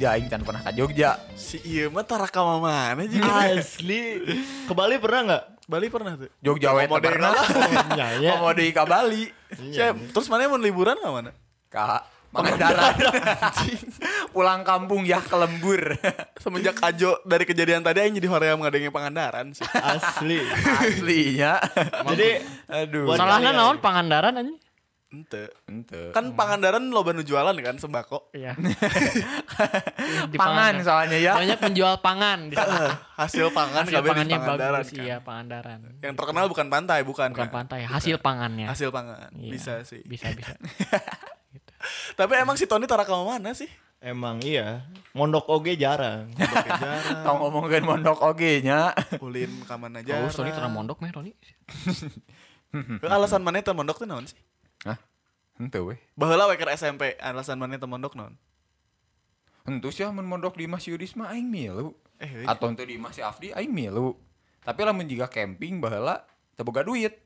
ke Jogja aing can pernah ke Jogja. Si iya mah taraka mana juga. Asli. Ke Bali pernah nggak? Bali pernah tuh. Jogja deui pernah. Ya. Ngomong deui ka Bali. Siap. Terus mana mau liburan ke mana? Ka Pangandaran. Pulang kampung ya ke lembur. Semenjak Ajo dari kejadian tadi aing jadi hoream ngadenge Pangandaran sih. Asli. Aslinya. Jadi Aduh. Salahnya naon Pangandaran anjing. Ente. Ente. Kan Pangandaran loba nu jualan kan sembako. Iya. Di pangan Pangandaran. soalnya ya. Banyak penjual pangan di sana. Hasil pangan Hasil kabeh di pangannya Pangandaran bagus, kan. iya Pangandaran. Yang terkenal bukan pantai, bukan. Bukan kan? pantai, hasil pangannya. Hasil pangan. Iya. Bisa sih. Bisa bisa. Tapi emang si Tony taraka mana sih? emang iya. Mondok oge jarang. Mondoknya jarang. Tau ngomongin mondok oge nya. Ulin ka mana aja. Oh, Tony terang mondok meh Tony. Alasan mana teh mondok teh naon sih? Hah? Ente weh. Baheula we keur SMP, alasan mana teh mondok naon? Ente sih mun mondok di Mas Yudis mah aing milu. Eh. Atau ente di Mas si Afdi aing milu. Tapi lamun jika camping baheula teu boga duit.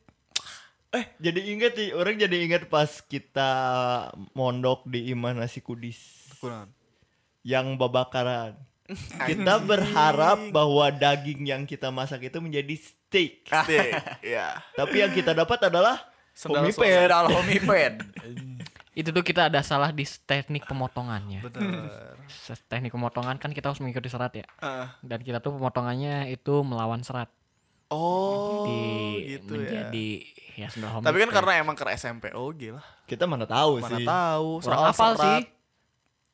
Eh, jadi inget nih, orang jadi inget pas kita mondok di Iman Nasi Kudis Kunaon? yang babakaran. Kita berharap bahwa daging yang kita masak itu menjadi steak. Steak. Iya. Tapi yang kita dapat adalah Sendal homiped. Pedal homiped. Itu tuh kita ada salah di teknik pemotongannya. Se- Teknik pemotongan kan kita harus mengikuti serat ya. Heeh. Dan kita tuh pemotongannya itu melawan serat Oh, di gitu ya. menjadi ya, sendal Tapi kan karena emang ke SMP oke lah. Kita mana tahu Mana sih. tahu orang apal serat. sih.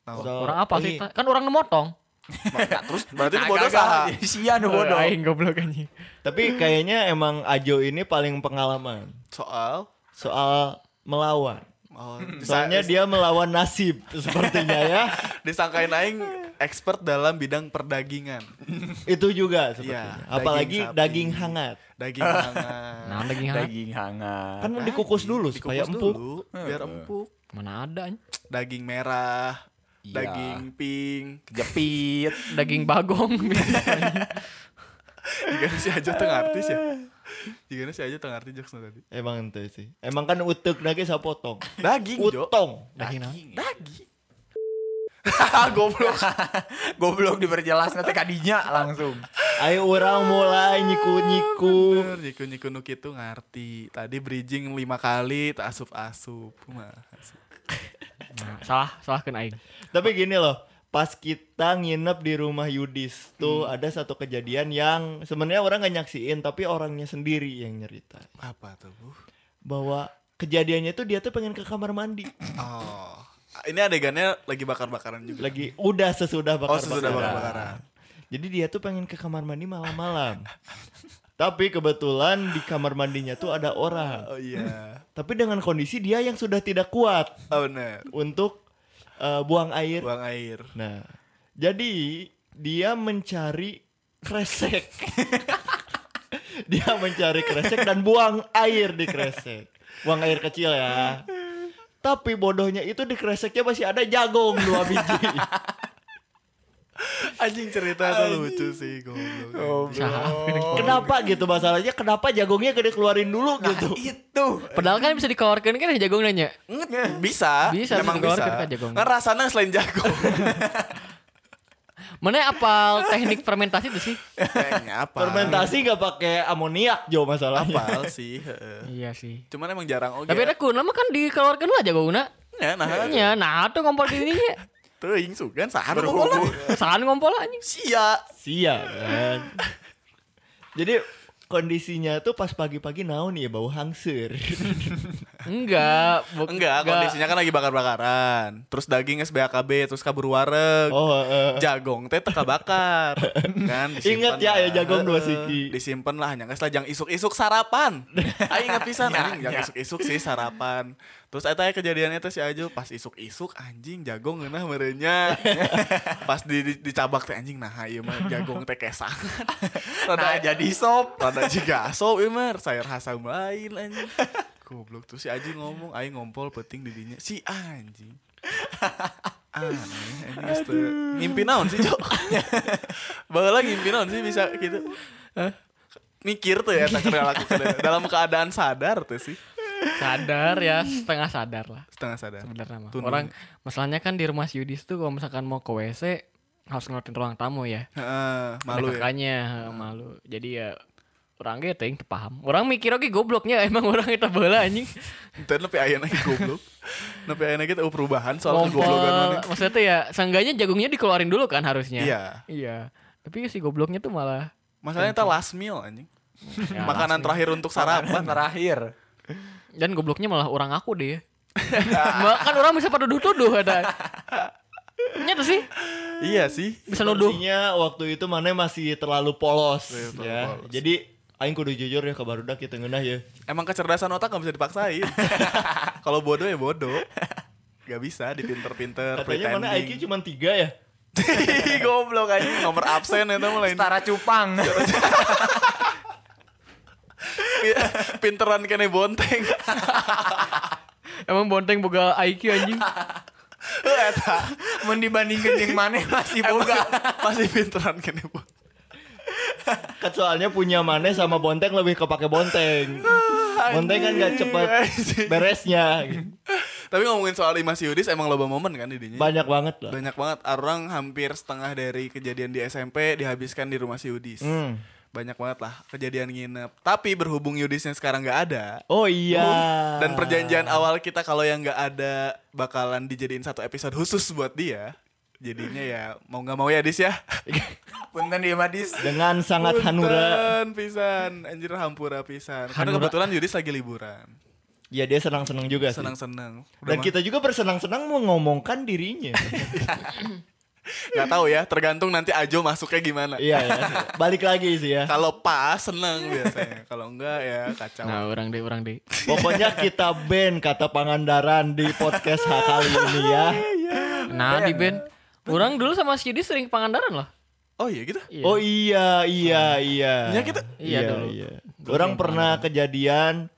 Tahu. Orang apa sih? Kan orang nemotong. Nah, terus berarti Nah, lu bodoh saha? Sia nu bodoh. Aing goblok anjing. Tapi kayaknya emang Ajo ini paling pengalaman Soal soal melawan. oh, Soalnya disa- dia melawan nasib sepertinya ya. disangkain aing expert dalam bidang perdagingan. Itu juga sepertinya. Iya, Apalagi daging daging, hangat. Daging hangat. Nah, daging hangat. Daging hangat. Kan dikukus dulu supaya Dikukus empuk. dulu, biar empuk. Mana ada anjing. Daging merah, Iya. daging pink. Kejepit. Daging bagong. Jika si Ajo tengah artis ya. Jika si Ajo tengah artis jokes tadi. Emang ente sih. Emang kan utek lagi saya potong. Daging. Utong. Daging naon? Daging. Goblok. Goblok diperjelas nanti kadinya langsung. Ayo orang mulai nyiku-nyiku. Bener, nyiku-nyiku nuk itu ngerti. Tadi bridging lima kali, tak asup-asup. Mah. Nah, salah, salah kan aing. Tapi gini loh, pas kita nginep di rumah Yudis tuh ada satu kejadian yang sebenarnya orang gak nyaksiin tapi orangnya sendiri yang nyerita Apa tuh? Bu? bahwa kejadiannya tuh dia tuh pengen ke kamar mandi Oh. Ini adegannya lagi bakar-bakaran juga. lagi udah sesudah bakar Oh, sesudah bakar-bakaran. jadi dia tuh pengen ke kamar mandi malam-malam tapi kebetulan di kamar mandinya tuh ada orang Oh iya. tapi dengan kondisi dia yang sudah tidak kuat Oh bener. untuk eh, buang air Buang air. Nah, jadi dia mencari kresek. dia mencari kresek dan buang air di kresek. Buang air kecil ya. Tapi bodohnya itu di kreseknya masih ada jagung dua biji. Anjing cerita tuh lucu sih goblok. Salah. Kenapa gitu masalahnya? Kenapa jagungnya gak dikeluarin dulu gitu? Itu. Padahal kan bisa dikeluarkan kan jagung nanya. Bisa, Bisa, memang bisa kan jagung. Kan rasanya selain jagung. Mana apal teknik fermentasi itu sih? Kayaknya apa? Fermentasi gak pakai amoniak Jo masalahnya. Apal sih. heeh. Iya sih. Cuman emang jarang oke. Tapi ada kuna mah kan dikeluarkan lah jagungna. Ya, nah, Ya, nah tuh ngompol di ini. teuing sugan sahar Berhubung. ngompol. Sahan ngompol anjing. Sia. Sia kan. Jadi kondisinya tuh pas pagi-pagi naon ya bau hangsur. Enggak, bu- Enggak, kondisinya kan lagi bakar-bakaran. Terus daging SBAKB, terus kabur wareg. Oh, eh. Jagong teh teka bakar. kan Ingat ya, ya jagong dua siki. Disimpan lah hanya geus lah jang isuk-isuk sarapan. Aing ingat pisan anjing jang isuk-isuk sih sarapan. Terus eta aya kejadiannya teh si Ajo pas isuk-isuk anjing jagong geunah merenya. pas di, di- dicabak teh anjing nah ieu mah jagong teh kesangan. Nah, jadi sop. Rada jiga sop ieu mah sayur asam lain anjing. Goblok tuh si Aji ngomong aing ngompol penting di dinya. Si anjing. Aneh teu. Ngimpi naon sih, Cok? Baheula ngimpi naon sih bisa gitu. Mikir tuh ya tak laku dalam keadaan sadar tuh sih. sadar ya setengah sadar lah Setengah sadar. sebenarnya mah. Orang masalahnya kan di rumah si Yudis tuh kalau misalkan mau ke WC harus ngeliatin ruang tamu ya. Heeh, malu Ada ya. kakaknya heeh, malu. Jadi ya orang ge teuing teu paham. Orang mikir oke gobloknya emang orang itu bola anjing. Entar nepi aya lagi goblok. Nepi aya lagi tahu perubahan soal mana. Maksudnya tuh ya seenggaknya jagungnya dikeluarin dulu kan harusnya. Iya. Iya. Tapi si gobloknya tuh malah Masalahnya itu last meal anjing. Ya, Makanan terakhir untuk Sarapan terakhir. dan gobloknya malah orang aku deh. Malah kan orang bisa pada tuduh ada. Nyata sih Iya sih. bisa nuduh. Sepertinya waktu itu mana masih terlalu polos Iya, terlalu ya. polos. Jadi aing kudu jujur ya ke barudak kita ngeunah ya. Emang kecerdasan otak gak bisa dipaksain. Kalau bodoh ya bodoh. Gak bisa dipinter-pinter. Katanya mana IQ cuma 3 ya? Goblok anjing nomor absen itu mah lain. Setara cupang. Pinteran kene bonteng. Emang bonteng boga IQ anjing. Eta Mun dibandingkeun jeung maneh masih boga. masih pinteran kene bonteng. Kan soalnya punya Mane sama Bonteng lebih kepake Bonteng. Bonteng kan gak cepet beresnya. gitu. Tapi ngomongin soal Imas Yudis emang loba momen kan didinya. Banyak banget lah. Banyak banget orang hampir setengah dari kejadian di SMP dihabiskan di rumah si Yudis. Hmm. Banyak banget lah kejadian nginep. Tapi berhubung Yudisnya sekarang nggak ada Oh iya. dan perjanjian awal kita kalau yang nggak ada bakalan dijadiin satu episode khusus buat dia. Jadinya ya mau nggak mau ya Dis ya. Punten di Madis. dengan sangat hanura. Punten pisan, anjir hampura pisan. Karena Hanura. kebetulan Yudis lagi liburan. Ya dia senang-senang juga sih. Senang-senang. Dan kita juga bersenang-senang mengomongkan dirinya. nggak tahu ya, tergantung nanti Ajo masuknya gimana. iya ya. Balik lagi sih ya. Kalau pas seneng biasanya, kalau enggak ya kacau. Nah, orang deh, orang deh. Pokoknya kita band kata Pangandaran di podcast kali ini ya. Nah, di band. Orang dulu sama si Yudi sering pangandaran loh. Oh iya gitu. Iya. Oh iya iya iya. Iya kita. Iya dulu. Orang pernah kejadian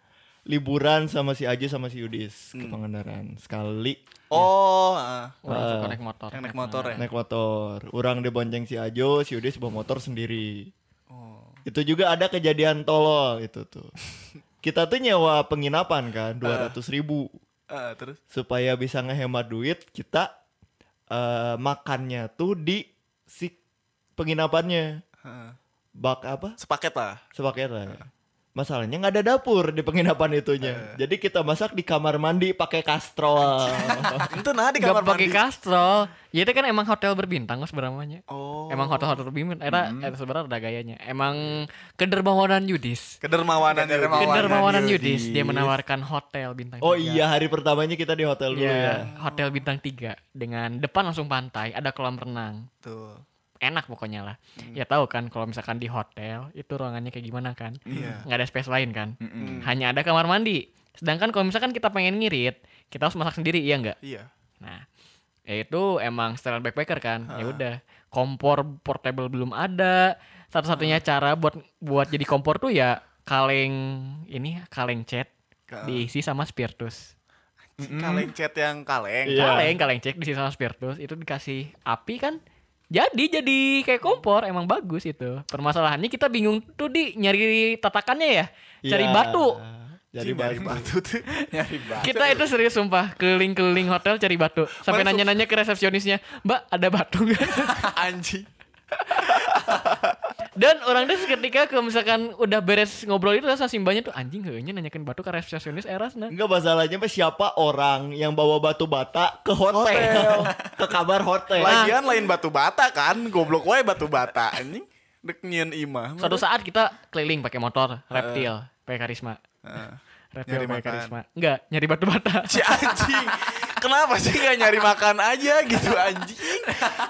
liburan sama si Aji sama si Yudis ke Pangandaran sekali Oh, ah. Orang suka naik motor. yang naik motor ya. naik motor. Orang dibonceng si Ajo, si Yudis bawa motor sendiri. Oh. Itu juga ada kejadian tolol itu tuh. Kita tuh nyewa penginapan kan 200 ribu Ah, terus supaya bisa ngehemat duit kita eh, makannya tuh di si penginapannya. Bak apa? Sepaket lah. sepaket lah masalahnya nggak ada dapur di penginapan itunya jadi kita masak di kamar mandi pakai kastrol Itu nah di Gak kamar pakai mandi. kastrol. Ya itu kan emang hotel berbintang kok sebenarnya. Oh. Emang hotel-hotel berbintang. Era era sebenarnya ada gayanya. Emang kedermawanan Yudis. Kedermawanan ya. Kedermawanan. Kedermawanan Yudis. Yudis dia menawarkan hotel bintang oh tiga. iya hari pertamanya kita di hotel dulu Ya, ya hotel bintang 3 dengan depan langsung pantai, ada kolam renang. Tuh. Enak pokoknya lah. Ya tahu kan kalau misalkan di hotel itu ruangannya kayak gimana kan? Iya. Nggak ada space lain kan? Hmm. Hanya ada kamar mandi. Sedangkan kalau misalkan kita pengen ngirit, kita harus masak sendiri, iya nggak? Iya. Nah, ya itu emang setelan backpacker kan. Ya udah, kompor portable belum ada. Satu-satunya cara buat buat jadi kompor tuh ya kaleng ini kaleng cat Ka- diisi sama spiritus. Kaleng chat yang kaleng. Iya. Kaleng kaleng cek diisi sama spiritus itu dikasih api kan. Jadi jadi kayak kompor emang bagus itu. Permasalahannya kita bingung tuh di nyari tatakannya ya. Cari Iya. batu. jadi Cing, dari batu batu tuh. Nyari batu. Kita itu serius sumpah keliling-keliling hotel cari batu. Sampai nanya-nanya ke resepsionisnya, "Mbak, ada batu nggak?" Anjing. Dan orang itu ketika kalau misalkan udah beres ngobrol itu rasa simbanya tuh anjing heunya nanyakin batu ke resepsionis eras nah. Enggak masalahnya mah siapa orang yang bawa batu bata ke hotel, ke kamar hotel. Lagian lain batu bata kan, goblok wae batu bata anjing. Dek nyieun imah. Suatu saat kita keliling pakai motor reptil, pakai karisma. Heeh. Reptil Nyari pakai karisma. Enggak, nyari batu bata. Si anjing. Kenapa sih gak nyari makan aja gitu anjing?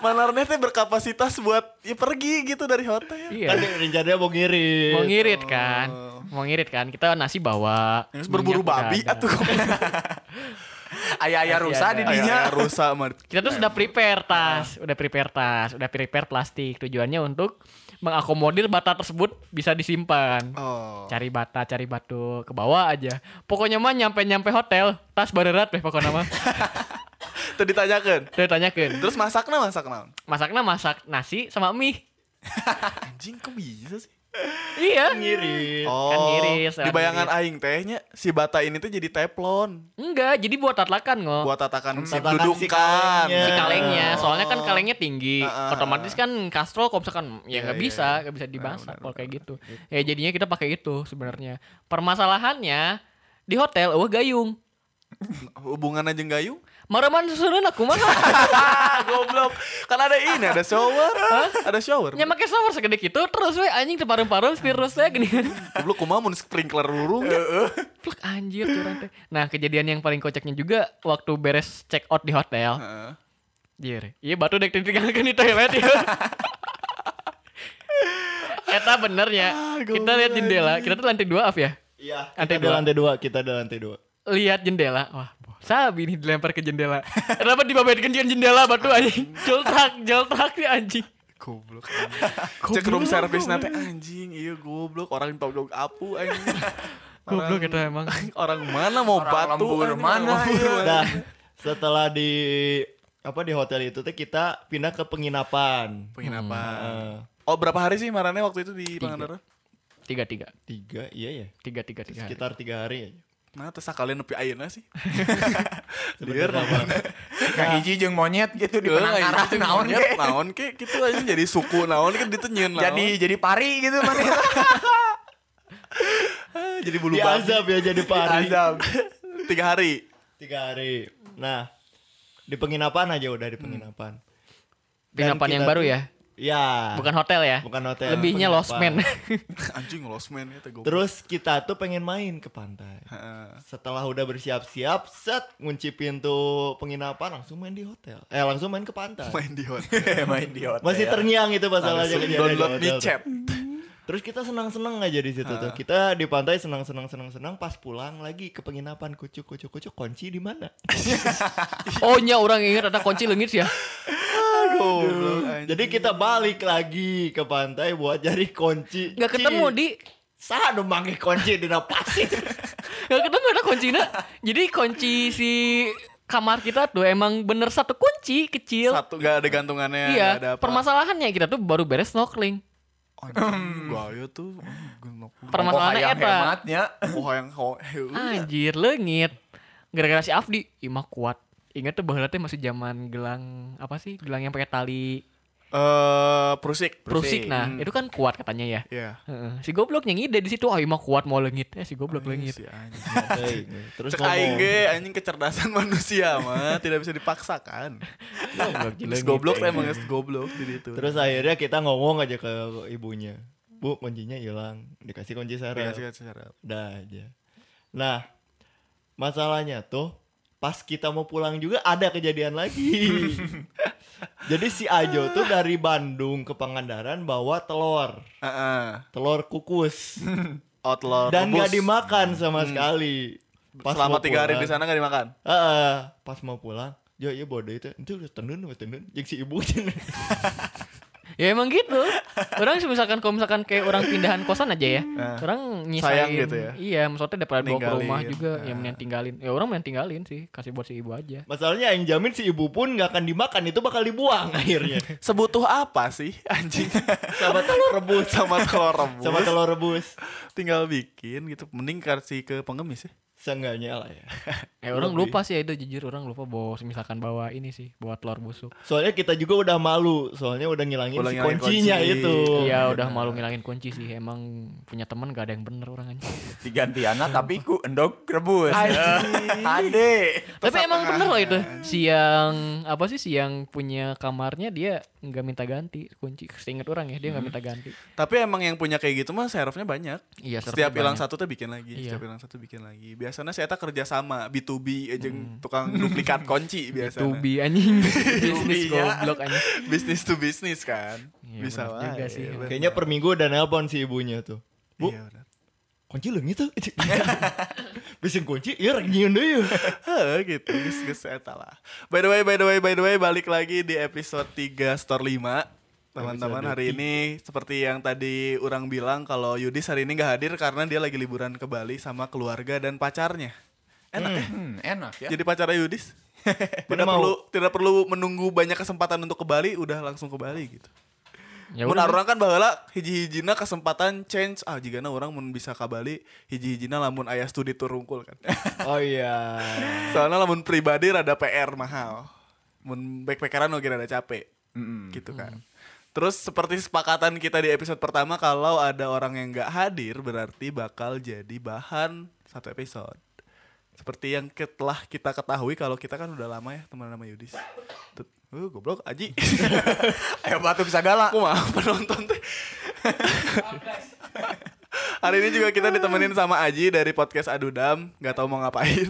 Manarnya teh berkapasitas buat ya pergi gitu dari hotel. Kan iya. rencananya mau ngirim. Mau ngirit kan. Mau ngirit kan. Kita nasi bawa. Yang berburu babi atuh. Ayah-ayah rusa di dinya. Mah. Kita tuh sudah prepare tas, udah prepare tas, udah prepare plastik. Tujuannya untuk mengakomodir bata tersebut bisa disimpan. Oh. Cari bata, cari batu, ke bawah aja. Pokoknya mah nyampe-nyampe hotel, tas barerat deh pokoknya mah. Tadi ditanyakan. Udah tanyakan. Terus masakna masak naon? Masaknya masak nasi sama mie. Anjing kok bisa sih? Iya. Ngirit. Oh, Kan ngiris, di bayangan ngiris. aing tehnya si bata ini tuh jadi teflon Enggak, jadi buat tatlakan ngok. buat tatakan si Tatakan si dudukan. kalengnya. si kalengnya Oh. soalnya kan kalengnya tinggi Ah, ah, otomatis kan kastrol kalau misalkan ya Iya, nggak iya, bisa iya. nggak bisa dimasak benar, kalau kayak gitu ya jadinya kita pakai itu sebenarnya permasalahannya di hotel wah gayung Hubungan aja gayung? Maraman susunan aku mah Goblok. Kan ada ini, ada shower. Ada shower. nya make shower segede gitu terus we anjing teparem-parem virus we gini Goblok kumaha mun sprinkler lurung. Plek anjir curang teh nah kejadian yang paling kocaknya juga waktu beres check out di hotel Heeh. Jir, iya batu dek tinggalkan di toilet ya. Eta bener ya. kita lihat jendela, kita tuh lantai dua af ya. Iya, Lantai dua. lantai dua, kita di lantai dua. Lihat jendela, wah sabi nih dilempar ke jendela. Kenapa dibabaitkan ke jendela batu anjing? Joltrak, joltrak sih anjing. Goblok. Cek room service nanti anjing, iya goblok orang togok apu anjing. Goblok kita emang. Orang mana mau Orang batu? lembur anjing, mana, iya. Nah, setelah di apa di hotel itu teh kita pindah ke penginapan. Penginapan. Eh, Oh berapa hari sih Marane waktu itu di Tiga. Pangandaran? Tiga tiga, tiga, iya ya. tiga tiga tiga. Sekitar tiga hari aja. Nah, terus kalian nepi ayeuna sih. Sebenarnya apa? Kang hiji jeung monyet gitu di penangkaran naon ke. Naon ke gitu aja jadi suku naon kan ditenyen naon. Jadi jadi pari gitu mana. Ah, jadi bulu babi. azab ya jadi pari. Azab. Tiga hari. Tiga hari. Nah, di penginapan aja udah di penginapan. Dan Penginapan yang baru ya, Ya. bukan hotel ya. bukan hotel. Lebihnya lost man. Anjing lost man ya. Terus kita tuh pengen main ke pantai. Heeh. Setelah udah bersiap-siap, set ngunci pintu penginapan langsung main di hotel. Eh langsung main ke pantai. main di hotel. Main di hotel. Masih terngiang itu masalahnya kejadian di download micet. Terus kita senang-senang aja di situ tuh. Kita di pantai senang-senang senang-senang pas pulang lagi ke penginapan kucuk kucuk kucuk kunci di mana? Oh nya orang ingat ada kunci lengit ya. Goblok. anjing. Jadi kita balik lagi ke pantai buat cari kunci. Nggak ketemu di Sah dong manggih kunci di pasir. Gak ketemu ada kuncinya. Jadi kunci si kamar kita tuh emang bener satu kunci kecil. Satu gak ada gantungannya, iya. gak ada apa. Permasalahannya kita tuh baru beres snorkeling. Anjing, gaya tuh. Permasalahannya yang eta. hematnya. Oh yang. Anjir leungit. Gara-gara si Afdi, imah kuat. Ingat tuh bahwa teh masih zaman gelang apa sih? Gelang yang pakai tali Eh, prusik. prusik. Nah, Hmm. itu kan kuat katanya ya. Iya. Heeh. Si goblok yang ide di situ, ah imah kuat mau leungit. Eh si goblok leungit. Si anjing. Hei, Terus Cek aing ge anjing kecerdasan manusia mah tidak bisa dipaksakan. Goblok Terus leungit. goblok tuh emang geus goblok di itu. Terus akhirnya kita ngomong aja ke ibunya. Bu, kuncinya hilang. Dikasih kunci saraf. dikasih sarap. Udah aja. Nah, masalahnya tuh pas kita mau pulang juga ada kejadian lagi. Jadi si Ajo tuh dari Bandung ke Pangandaran bawa telur, Heeh. telur kukus Outlaw dan rebus. gak dimakan sama sekali. Pas Selama tiga hari di sana gak dimakan. Heeh, pas mau pulang, ya iya bodoh itu, itu udah tenun, udah tenun, jeung si ibu Ya emang gitu. Orang misalkan kalau misalkan kayak orang pindahan kosan aja ya. Nah, orang nyisain. sayang gitu ya? Iya, maksudnya daripada bawa ke rumah juga Nah. yang mending tinggalin. Ya orang mending tinggalin sih, kasih buat si ibu aja. Masalahnya yang jamin si ibu pun gak akan dimakan, itu bakal dibuang akhirnya. Sebutuh apa sih anjing? Sama telur rebus, sama telur rebus. sama telur rebus. Tinggal bikin gitu. Mending kasih ke pengemis ya. Seenggaknya lah ya. Eh orang Lebih. lupa sih ya itu jujur orang lupa bawa misalkan bawa ini sih, bawa telur busuk. Soalnya kita juga udah malu, soalnya udah ngilangin Udah si ngilangin kuncinya kunci. itu. Iya, udah malu ngilangin kunci sih. Emang punya teman gak ada yang bener orang aja. Diganti anak tapi ku endog rebus. Ade. Tapi emang bener loh itu. Si yang apa sih si yang punya kamarnya dia nggak minta ganti kunci. Seinget orang ya dia nggak minta ganti. Tapi emang yang punya kayak gitu mah servernya banyak. Iya, Setiap hilang satu tuh bikin lagi, Iya. setiap hilang satu bikin lagi. Biasanya saya tak kerja sama B2B aja tukang duplikat kunci biasanya. Tubi anjing bisnis Tubinya. goblok anjing. Bisnis to bisnis kan. Iya, Bisa lah. juga sih. Kayaknya per minggu udah nelpon si ibunya tuh. Bu, Iya, benar. kunci lu gitu. Bisa kunci, iya rek nyieun deui. Heh, gitu geus geus eta lah. By the way, by the way, by the way balik lagi di episode 3 Store 5. Teman-teman hari ini seperti yang tadi orang bilang kalau Yudis hari ini nggak hadir karena dia lagi liburan ke Bali sama keluarga dan pacarnya. Enak ya? Hmm, enak ya. Jadi pacarnya Yudis. tidak mau. perlu tidak perlu menunggu banyak kesempatan untuk ke Bali, udah langsung ke Bali gitu. Ya mun orang kan baheula hiji-hijina kesempatan change ah jigana orang mun bisa ka Bali hiji-hijina lamun aya studi tur rungkul kan. Oh iya. Soalnya lamun pribadi rada PR mahal. Mun backpackeran oge rada capek. Gitu kan. Terus seperti sepakatan kita di episode pertama kalau ada orang yang nggak hadir berarti bakal jadi bahan satu episode. Seperti yang telah kita ketahui kalau kita kan udah lama ya teman nama Yudis. Tut- Uh, goblok Aji. Ayo batu bisa galak. Aku mah penonton teh. Hari ini juga kita ditemenin sama Aji dari podcast Adudam, nggak tahu mau ngapain.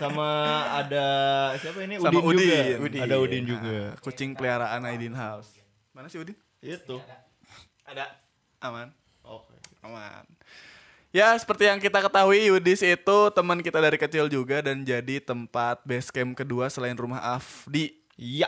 Sama ada siapa ini? Sama Udin, Udin. juga. Udin. Ada Udin juga. Nah, kucing peliharaan Aidin House. Mana sih Udin? Itu. Ada. Aman. Oke. Aman. Ya, seperti yang kita ketahui Yudis itu teman kita dari kecil juga dan jadi tempat base camp kedua selain rumah Afdi. Iya.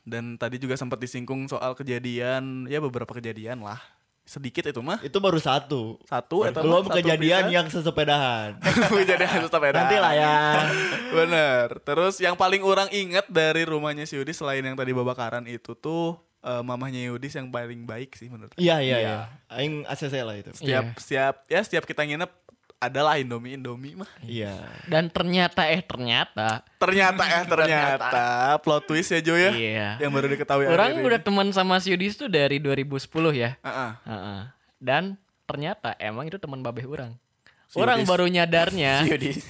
Dan tadi juga sempat disinggung soal kejadian, ya beberapa kejadian lah. Sedikit itu mah. Itu baru satu. Satu eta Belum mah, satu kejadian pisan. yang sesepedahan. kejadian sepeda. Nanti lah ya. Bener. Terus yang paling orang inget dari rumahnya si Yudis selain yang tadi babakaran itu tuh eh, mamahnya Yudis yang paling baik sih menurut. Iya iya iya. Aing ACC lah itu. Setiap Iya. setiap ya setiap kita nginep adalah Indomie Indomie mah. Iya. Dan ternyata eh ternyata Ternyata ya ternyata plot twist ya Jo ya. Iya. Yang baru diketahui orang akhir-akhir udah teman sama si Yudis tuh dari 2010 ya. Heeh. Heeh. Dan ternyata emang itu teman babeh orang. Si orang Yudis. baru nyadarnya Yudis.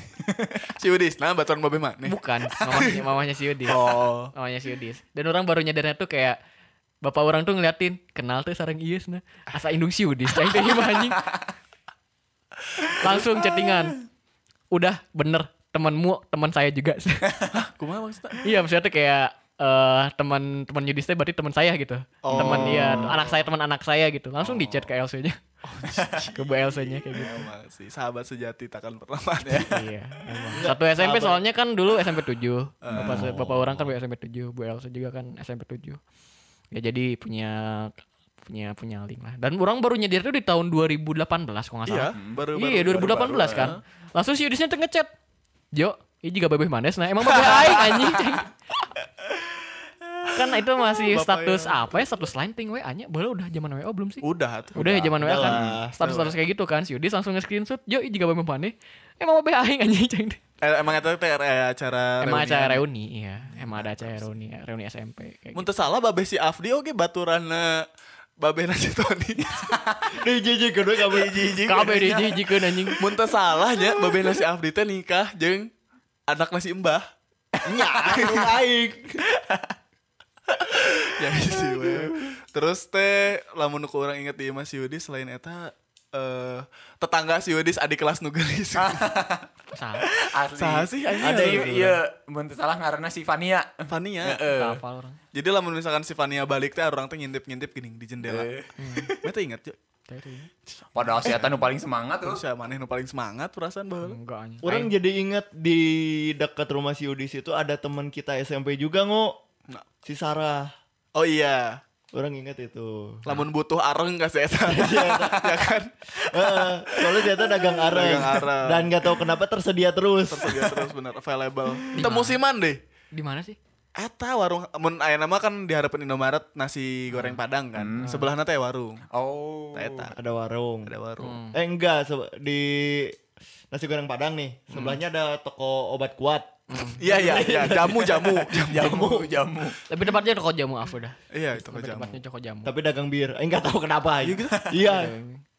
si Yudis, nah baturan babe mana? bukan mamanya mamanya si Yudis. Oh. Mamanya si Yudis. Dan orang baru nyadarnya tuh kayak Bapak orang tuh ngeliatin kenal tuh sarang Ius nah asa indung si Yudis cai teh anjing. Langsung chattingan. Udah bener temanmu teman saya juga. Kumaha maksudnya? Iya maksudnya tuh kayak eh teman teman Yudis teh berarti teman saya gitu. Oh. Teman iya, anak saya teman anak saya gitu. Langsung di chat ke Elsa nya. ke Bu Elsa nya kayak gitu. Emang sih sahabat sejati takkan pernah mati. iya, emang. Satu SMP soalnya kan dulu SMP 7. Bapak saya- bapak orang kan SMP 7, Bu Elsa juga kan SMP 7. Ya jadi punya punya punya link lah. Dan orang baru nyadar tuh di tahun 2018 kalau nggak Iya, salah. baru iya, baru- 2018 baru- kan. Langsung si Yudisnya ngechat. Jo, ini juga bebeh manes nah. Emang bebeh aing anjing. kan itu masih Bapak status yang- apa ya? Status line ting WA nya. Boleh udah zaman WA belum sih? Udah tuh. Udah ya zaman WA kan. Udah lah. Status-status kayak gitu kan. Si Yudis langsung nge-screenshot. Jo, ini juga bebeh maneh. Emang bebeh aing anjing. ceng. Eh, emang itu teh eh, acara Emang reunian. acara reuni, iya. Emang ada acara reuni, reuni SMP kayak gitu. teu salah babe si Afdi oge baturana babe na si Tony. Di jiji kedua kamu jiji. Kabeh dijijikeun anjing. Mun teu salah nya babe na si Afdi teh nikah jeung anak nasi Mbah. Nya, ya sih. Terus teh lamun ku urang inget di Mas Yudis selain eta eh tetangga si Yudis adik kelas nu geulis. Salah. Asli. Sih? Ada Asli. iya, mun salah ngaranna si Fania. Fania. Heeh. Hafal orang. Jadi lamun misalkan si Fania balik teh orang teh ngintip-ngintip gini di jendela. Eh. Mana teh inget, Jo? Padahal si Eta nu paling semangat tuh. Terus ya maneh nu paling semangat perasaan baheula. Enggak anjing. Orang jadi inget di dekat rumah si Udis itu ada teman kita SMP juga ngo. Nah. Si Sarah. Oh iya. Orang inget itu. Lamun butuh areng ka si eta. ya kan? Heeh, soalnya ternyata dagang areng. Dagang areng. Dan gak tahu kenapa tersedia terus. Tersedia terus bener available. Itu musiman deh. Di mana sih? Eta warung mun aya nama kan diharapin Indomaret nasi goreng Padang kan. Sebelahna teh warung. Oh. Eta Ada warung. ada warung. Eh enggak, di nasi goreng Padang nih. Sebelahnya ada toko obat kuat. Iya iya iya, jamu jamu. Jamu, jamu. Lebih tepatnya toko jamu aku dah. Iya, Lebih jamu. tepatnya toko jamu. Tapi dagang bir. Eh enggak tahu kenapa. Iya.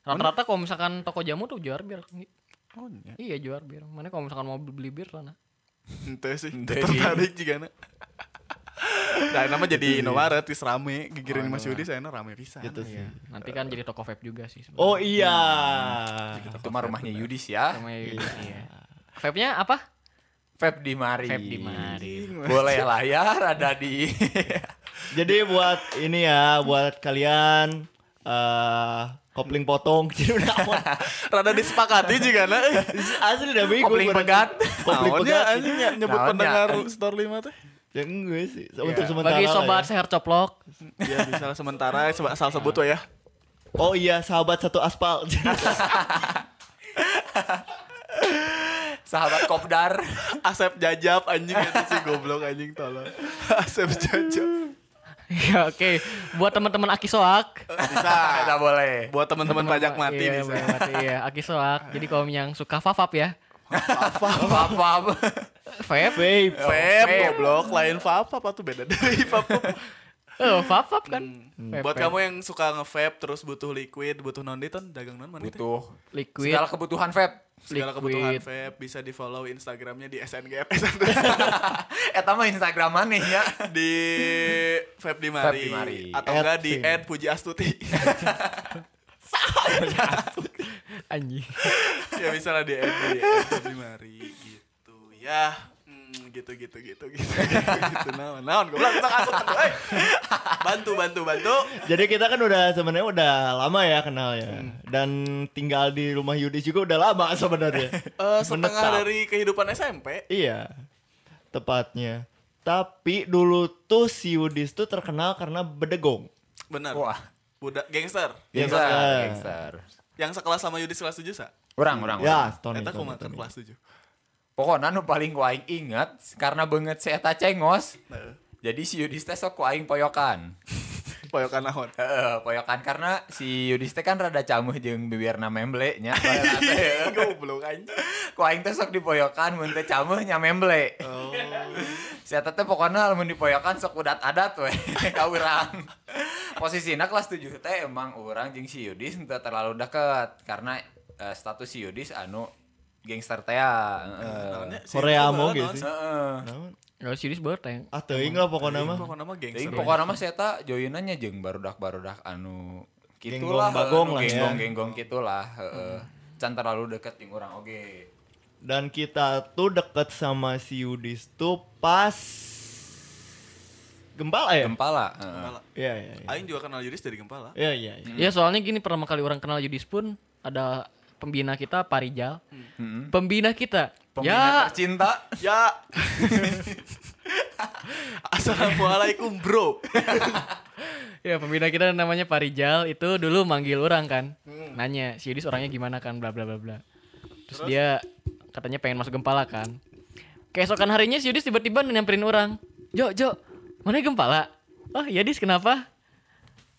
Rata-rata kalau misalkan toko jamu tuh jual bir. Oh, iya. Iya jual bir. Mana kalau misalkan mau beli bir sana. Ente sih, Ente tertarik juga na. Nah, nama jadi Indomaret tis rame, gigirin Mas Yudi saya rame pisan. Gitu sih. Iya. Nanti kan jadi toko vape juga sih. sebenarnya. Oh iya. Itu mah rumahnya Yudis ya. Namanya iya. Vape-nya apa? Vape di mari. Vape di mari. Boleh layar ada di Jadi buat ini ya, buat kalian eh kopling potong jadi udah aman. Rada disepakati juga na. Asli dah bingung. Kopling pegat. Kopling pegat. ya, nyebut pendengar store 5 teh. Ya enggak sih. Untuk sementara. Bagi sobat ya. seher coplok. Ya bisa sementara asal sebut ya. Oh iya, sahabat satu aspal. sahabat kopdar. Asep Jajab anjing itu sih goblok anjing tolong. Asep Jajab. Ya oke, buat teman-teman Aki Soak. Bisa. Tidak boleh. Buat teman-teman pajak mati iya, bisa. pajak mati, iya, Aki Soak. Jadi kalau yang suka fafap ya. Apa-apa. Vape. Vape. Vape, goblok. Lain vape apa tuh beda dari vape. Oh, fafap kan. Vape, Buat vape. kamu yang suka nge-vape terus butuh liquid, butuh non ton dagang non mana teh? Butuh liquid. segala kebutuhan vape. Segala liquid. kebutuhan vape bisa di follow Instagramnya di SNGR Eta mah Instagram mana ya? di vape di Mari, Vape di Mari. atau At enggak di Vape. ad Puji Astuti Anjing. ya bisa lah di ad di ad Vape di Mari ya hmm, gitu gitu gitu gitu gitu gitu naon naon kasut atuh, euy. bantu bantu bantu Jadi kita kan udah sebenarnya udah lama ya kenal ya. Dan tinggal di rumah Yudis juga udah lama sebenarnya. Eh, setengah Menetap. dari kehidupan SMP Iya. Tepatnya. Tapi dulu tuh si Yudis tuh terkenal karena bedegong. benar Wah. budak gangster Gangster. Gangster. Gangster. yang sekelas sama Yudis kelas 7 sa Orang, orang. Ya, Tony. Eta Tony, kumaha Tony. kelas 7 Pokoknya nu paling ku aing inget karena banget si eta cengos. Jadi si Yudis teh sok ku aing poyokan. poyokan naon Heeh, poyokan karena si Yudis teh kan rada camuh jeung bibirna memble nya. goblok anjing Ku aing teh sok dipoyokan mun teh camuh nya memble. oh Si eta teh pokoknya lamun dipoyokan sok udat-adat we ka urang. Posisina kelas 7 teh emang urang jeung si Yudis teu terlalu deket karena eh, status si Yudis anu gangster teh si Korea mau gitu sih. Gak serius banget yang Ah teuing lah pokoknya mah. Pokoknya mah gangster pokoknya mah saya tak joinannya jeung barudak-barudak anu gitulah Genggong bagong lah ya. genggong genggong gitulah heeh. Can terlalu deket jeung urang oge. Dan kita tuh deket sama si Yudis tuh pas Gempala ya? Gempala. heeh. Gempala. Iya, iya, iya. Aing juga kenal Yudis dari Gempala Iya, iya, iya. Ya soalnya gini pertama kali orang kenal Yudis pun ada pembina kita Parijal. Heeh. Pembina kita. Pembina ya, tercinta. ya Assalamualaikum bro ya pembina kita namanya Parijal itu dulu manggil orang kan. Nanya, si Yudis orangnya gimana kan bla bla bla bla. Terus, dia katanya pengen masuk Gempala kan. Keesokan harinya si Yudis tiba-tiba nyamperin orang. Jo, Jo, mana Gempala? Oh iya Dis, kenapa?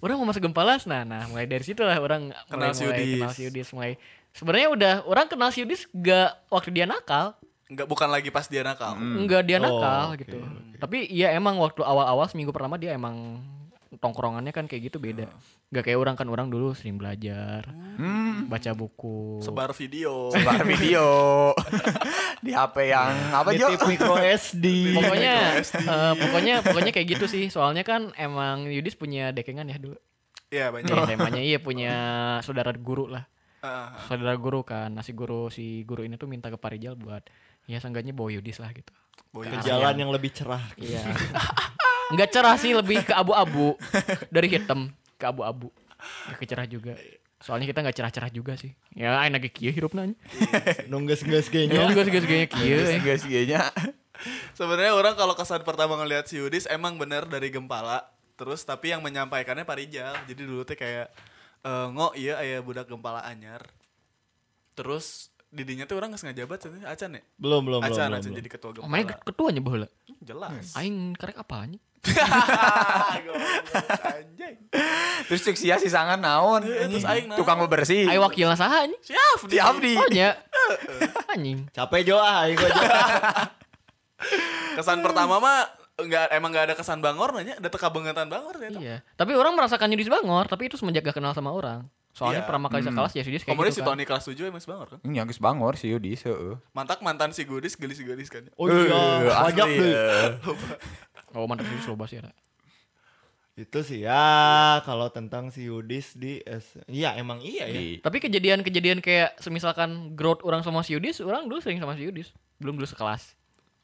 Orang mau masuk Gempala, nah, nah mulai dari situ lah orang Kenal mulai, si mulai Yudis. kenal si Yudis, mulai sebenarnya udah orang kenal si Yudis gak waktu dia nakal, Enggak bukan lagi pas dia nakal enggak dia Oh, nakal oke, gitu. Tapi iya emang waktu awal-awal seminggu pertama dia emang tongkrongannya kan kayak gitu beda. Gak kayak orang kan orang dulu sering belajar, Hmm. baca buku. sebar video Sebar video di HP yang apa Jo? Nitip micro SD. Pokoknya eh, pokoknya pokoknya kayak gitu sih. Soalnya kan emang Yudis punya dekengan ya dulu. Iya banyak Di SMA-nya iya punya saudara guru lah. Ah, Saudara guru kan, nasi guru si guru ini tuh minta ke Parijal buat ya seenggaknya bawa Yudis lah gitu. boy. Ke jalan yang lebih cerah. Iya. Enggak cerah sih, lebih ke abu-abu. Dari hitam ke abu-abu. Ya ke cerah juga. Soalnya kita nggak cerah-cerah juga sih. Ya, aing lagi kieu hirup nanya. Nunggu gas Ya, gayanya. enggak sih kayaknya kieu. eh. Guys, nya. Sebenarnya orang kalau kesan pertama ngelihat si Yudis emang bener dari Gempala. Terus tapi yang menyampaikannya Parijal. Jadi dulu teh kayak eh ngo iya aya budak Gempala anyar. Terus didinya tuh orang nggak sengaja jabat cenah, acan ya? Belum, belum, belum. Acan, belum, acan belum. jadi ketua Oh, main Gempala. ketuanya baheula. Jelas. Aing karek apanya? Goblok, anjing. Terus cek sia sisangan naon? Eh, terus aing tukang bebersih. Aing wakilna saha anjing? Siap di abdi. Oh nya. Anjing. Capek Jo ah, aing. Kesan pertama mah enggak emang enggak ada kesan bangor nanya, ada teka bangetan bangor ya. Iya. Tapi orang merasakan Yudis Bangor, tapi itu semenjak gak kenal sama orang. Soalnya Iya. pertama kali sekelas ya Yudis kayak Kemudian gitu si kan. Tony kelas 7 emang bangor kan. Ini geus bangor si Yudis heeh. Mantak mantan si Gudis gelis-gelis kan. Oh iya, Eh, asli, deh. eh. Oh mantan Yudis loba sih ada. Itu sih ya kalau tentang si Yudis di S. Iya, emang iya ya. Di- Tapi kejadian-kejadian kayak semisalkan growth orang sama si Yudis, orang dulu sering sama si Yudis. Belum dulu sekelas.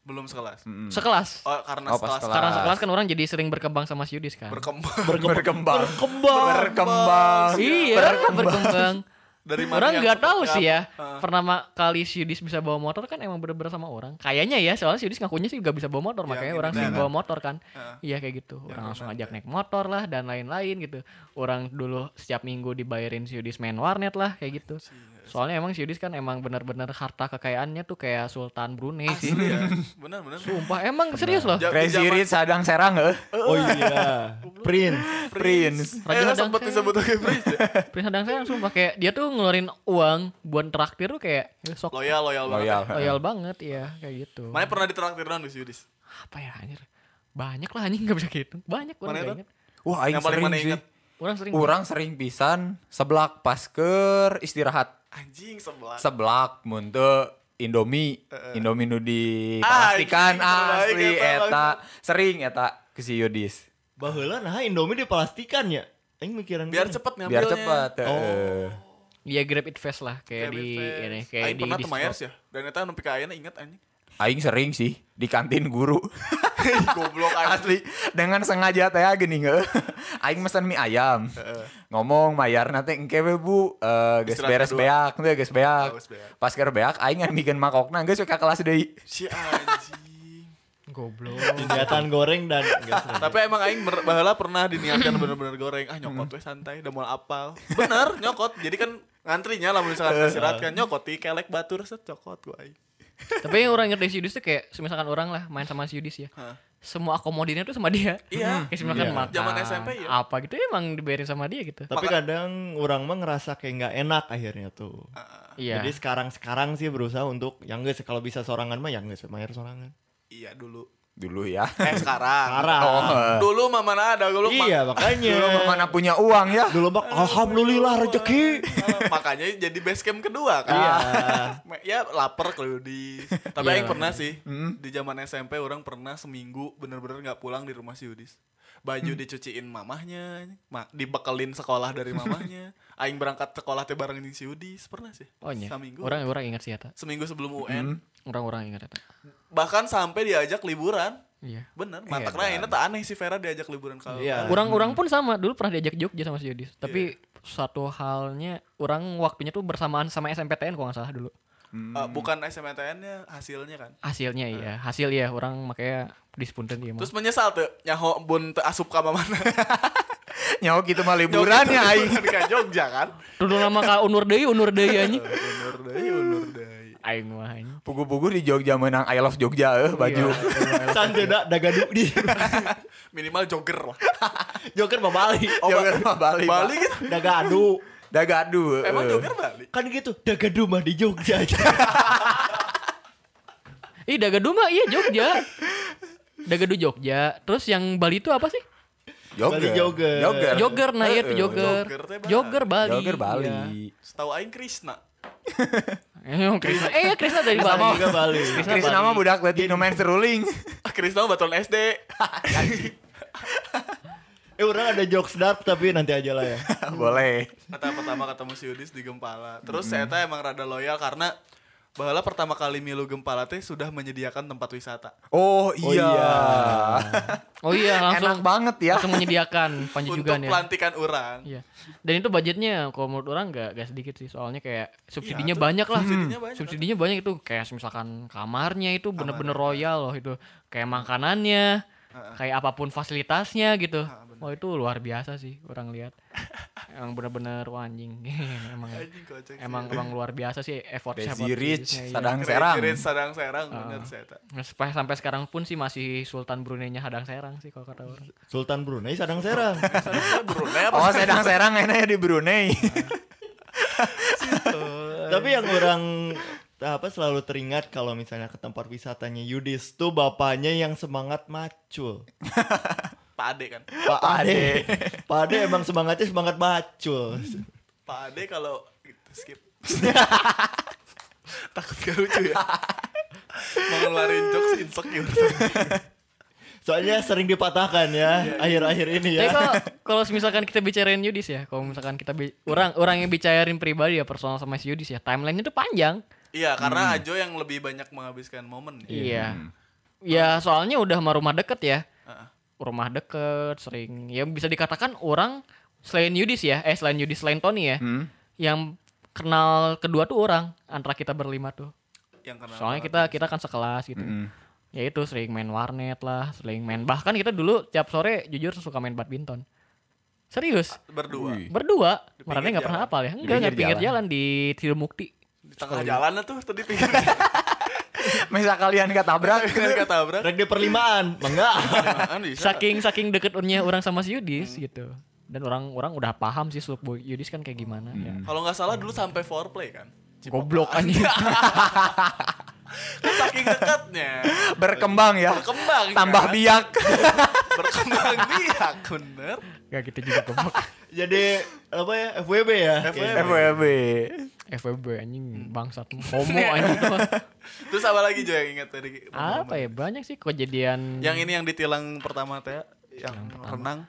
Belum sekelas. Mm. Sekelas. Oh, karena Oh, sekelas kelas. Karena sekelas kan orang jadi sering berkembang sama si Yudis kan. berkembang berkembang. Berkembang. Berkembang. iya, berkembang. dari mana Orang yang nggak tahu sih ya. Heeh. Pertama kali si Yudis bisa bawa motor kan emang bener-bener sama orang. Kayaknya ya, soalnya si Yudis ngakunya sih gak bisa bawa motor, Iya, makanya gitu orang sering kan. bawa motor kan. Heeh. Iya kayak gitu. Orang langsung ajak naik motor lah dan lain-lain gitu. Orang dulu setiap minggu dibayarin si Yudis main warnet lah kayak gitu. Soalnya emang si Yudis kan emang bener-bener harta kekayaannya tuh kayak Sultan Brunei sih. Asli ya. Benar benar. Sumpah emang serius loh. Crazy Rich sadang serang eh. Oh iya. Prince. Prince. Eh, Raja sempat Hadang disebut lagi Prince ya. Prince Hadang sayang sumpah kayak dia tuh ngeluarin uang buat traktir tuh kayak ya, sok Loyal, loyal banget. Loyal. loyal banget ya kayak gitu. Mana pernah ditraktir non si Yudis? Apa ya anjir? Banyak lah anjing nggak bisa gitu. Banyak orang Mana nggak itu? inget. Wah, aing Yang paling sering mana sih. Orang sering Orang sering pisan seblak pas keur istirahat. Anjing. Seblak mun teu Indomie, Indomie nu di Ah, asli eta sering eta ke si Yudis. Baheula nah Indomie diplastikan ya. Aing mikiran Biar cepet ngambilnya. Biar cepat. Oh. Iya grab it fast lah kayak Kayak di ini kayak Aing di pernah di tuh Myers ya. Dan eta nu pika ayeuna inget anjing. Aing sering sih di kantin guru. Goblok. Asli dengan sengaja teh gini nge. Aing mesen mie ayam. Ngomong mayar nanti engke we Bu, eh geus Istirahat beres beak teh geus beak. Pas keur beak aing mangkokna geus we ka kelas deui. Si anjing. goblok. Kegiatan goreng dan. Tapi emang aing ber- baheula pernah diniatkan bener-bener goreng. Ah nyokot we santai udah mau apal. Bener nyokot. Jadi kan ngantrinya lah misalkan istirahat kan nyokot di kelek batur set cokot gua aing. Tapi yang orang ngerti si Yudis tuh kayak misalkan orang lah main sama si Yudis ya. Semua akomodirnya tuh sama dia. Iya. Kayak misalkan Iya. makan. Zaman SMP ya. Apa gitu emang dibayarin sama dia gitu. Tapi kadang orang mah ngerasa kayak nggak enak akhirnya tuh. Iya. Jadi sekarang-sekarang sih berusaha untuk yang enggak kalau bisa sorangan mah yang enggak bayar sorangan. Iya dulu. Dulu ya. Eh sekarang. Sekarang. Oh. Dulu mah mana ada dulu Iya makanya. Dulu mah mana punya uang ya. Dulu mah alhamdulillah rezeki. makanya jadi base camp kedua kan. Iya. Ya lapar kalau di. Tapi aing pernah sih di zaman SMP orang pernah seminggu bener-bener nggak pulang di rumah si Yudis. Baju dicuciin mamahnya, ma dibekelin sekolah dari mamahnya. Aing berangkat sekolah teh bareng si Yudis pernah sih. Oh iya. Seminggu. Orang orang ingat sih ya. Seminggu sebelum UN. Orang-orang ingat ya. Bahkan sampai diajak liburan. Iya. Bener, Iya, mata kena ini tak aneh si Vera diajak liburan kalau Iya. Orang-orang pun sama dulu pernah diajak Jogja sama si Yudis. Tapi satu halnya orang waktunya tuh bersamaan sama SMPTN kalau nggak salah dulu. Eh, bukan SMTN-nya hasilnya kan. Hasilnya iya, hasil ya orang makanya dispunten dia mah. Terus menyesal tuh nyaho bun asup ka mana. Nyawa gitu mah liburan ya aing. Ka Jogja kan. Tuh nama ka unur deui, unur deui anjing. Unur deui, unur deui. Aing mah. Pugu-pugu di Jogja menang I love Jogja eh baju. Santai dah dagadu di Minimal jogger lah. Joker mah Bali. Jogja mah Bali. Bali gitu. Dagadu. Dagadu. Emang eh. jogger Bali. Kan gitu, dagadu mah di Jogja. Ih, Dagadu mah iya Jogja. Dagadu Jogja. Terus yang Bali itu apa sih? Jogger. Bali jogger. Jogger. Jogger, nah iya Eh, tuh eh. jogger. Jogger Bali. Jogger Bali. Jogger. Iya. Setahu aing Krisna. Eh, Krisna. Eh, Krisna dari Bali Bali. juga Bali. Chris nama budak leutik nu main seruling. Ah, Krisna mah batuan SD. Eh orang ada jokes dark tapi nanti aja lah ya. Boleh. Kata pertama ketemu si Yudis di Gempala. Terus saya teh emang rada loyal karena bahwa pertama kali milu Gempala teh sudah menyediakan tempat wisata. Oh iya. iya. Oh iya, langsung Enak banget ya. langsung menyediakan panji Untuk juga ya. pelantikan orang. Iya. Dan itu budgetnya kalau menurut orang gak, gak sedikit sih. Soalnya kayak subsidinya banyak lah. Subsidinya banyak. Subsidinya banyak itu kayak misalkan kamarnya itu bener-bener royal loh itu. Kayak makanannya, kayak apa pun fasilitasnya gitu. Oh itu luar biasa sih orang lihat. emang bener-bener wah, anjing. emang Anjing kocak sih. emang emang luar biasa sih effort Crazy effort Rich, iya. sadang Crazy serang. Rich, sadang serang bener saya sampai sampai sekarang pun sih masih Sultan Brunei-nya hadang serang sih kalau kata orang. Sultan Brunei sadang serang. Sadang Brunei apa? Oh sedang serang enaknya di Brunei. Tapi yang orang apa selalu teringat kalau misalnya ke tempat wisatanya Yudis tuh bapaknya yang semangat macul. Pak Ade kan. Pak Ade. Pak Ade emang semangatnya semangat macul. Pak Ade kalau gitu, skip. Takut gak lucu ya. Mau ngeluarin jokes insecure. Soalnya sering dipatahkan ya akhir-akhir ini Tapi ya. kalau kalau misalkan kita bicarain Yudis ya, kalau misalkan kita orang orang yang bicarain pribadi ya personal sama si Yudis ya, timelinenya tuh panjang. Iya, karena Ajo yang lebih banyak menghabiskan momen. Iya. Ya soalnya udah sama rumah deket ya. Heeh. Rumah deket sering ya bisa dikatakan orang selain Yudis ya, eh selain Yudis selain Tony ya, Hmm. yang kenal kedua tuh orang antara kita berlima tuh. Yang kenal Soalnya kita kita kan sekelas gitu. Mm. Ya itu sering main warnet lah, sering main bahkan kita dulu tiap sore jujur suka main badminton. Serius. Berdua. Berdua. Di Marane pinggir nggak pernah apal ya? Enggak, pinggir nggak pinggir jalan. jalan di Tilmukti. Di tengah jalan tuh tadi pinggir. Misal kalian ketabrak Kan ketabrak. Rek di perlimaan, enggak. Saking saking deketnya orang sama si Yudis gitu. Dan orang-orang udah paham sih seluk Yudis kan kayak gimana ya. Kalau nggak salah dulu sampai foreplay kan. Goblok anjing. Kan saking dekatnya. berkembang ya. Berkembang. Tambah kan? biak. Berkembang biak bener. Gak gitu juga goblok. Jadi apa ya? FWB ya. FWB. FWB. FWB anjing bangsat homo anjing itu mah. Terus apa lagi Jo yang ingat tadi? Apa ya banyak sih kejadian Yang ini yang ditilang pertama teh yang renang.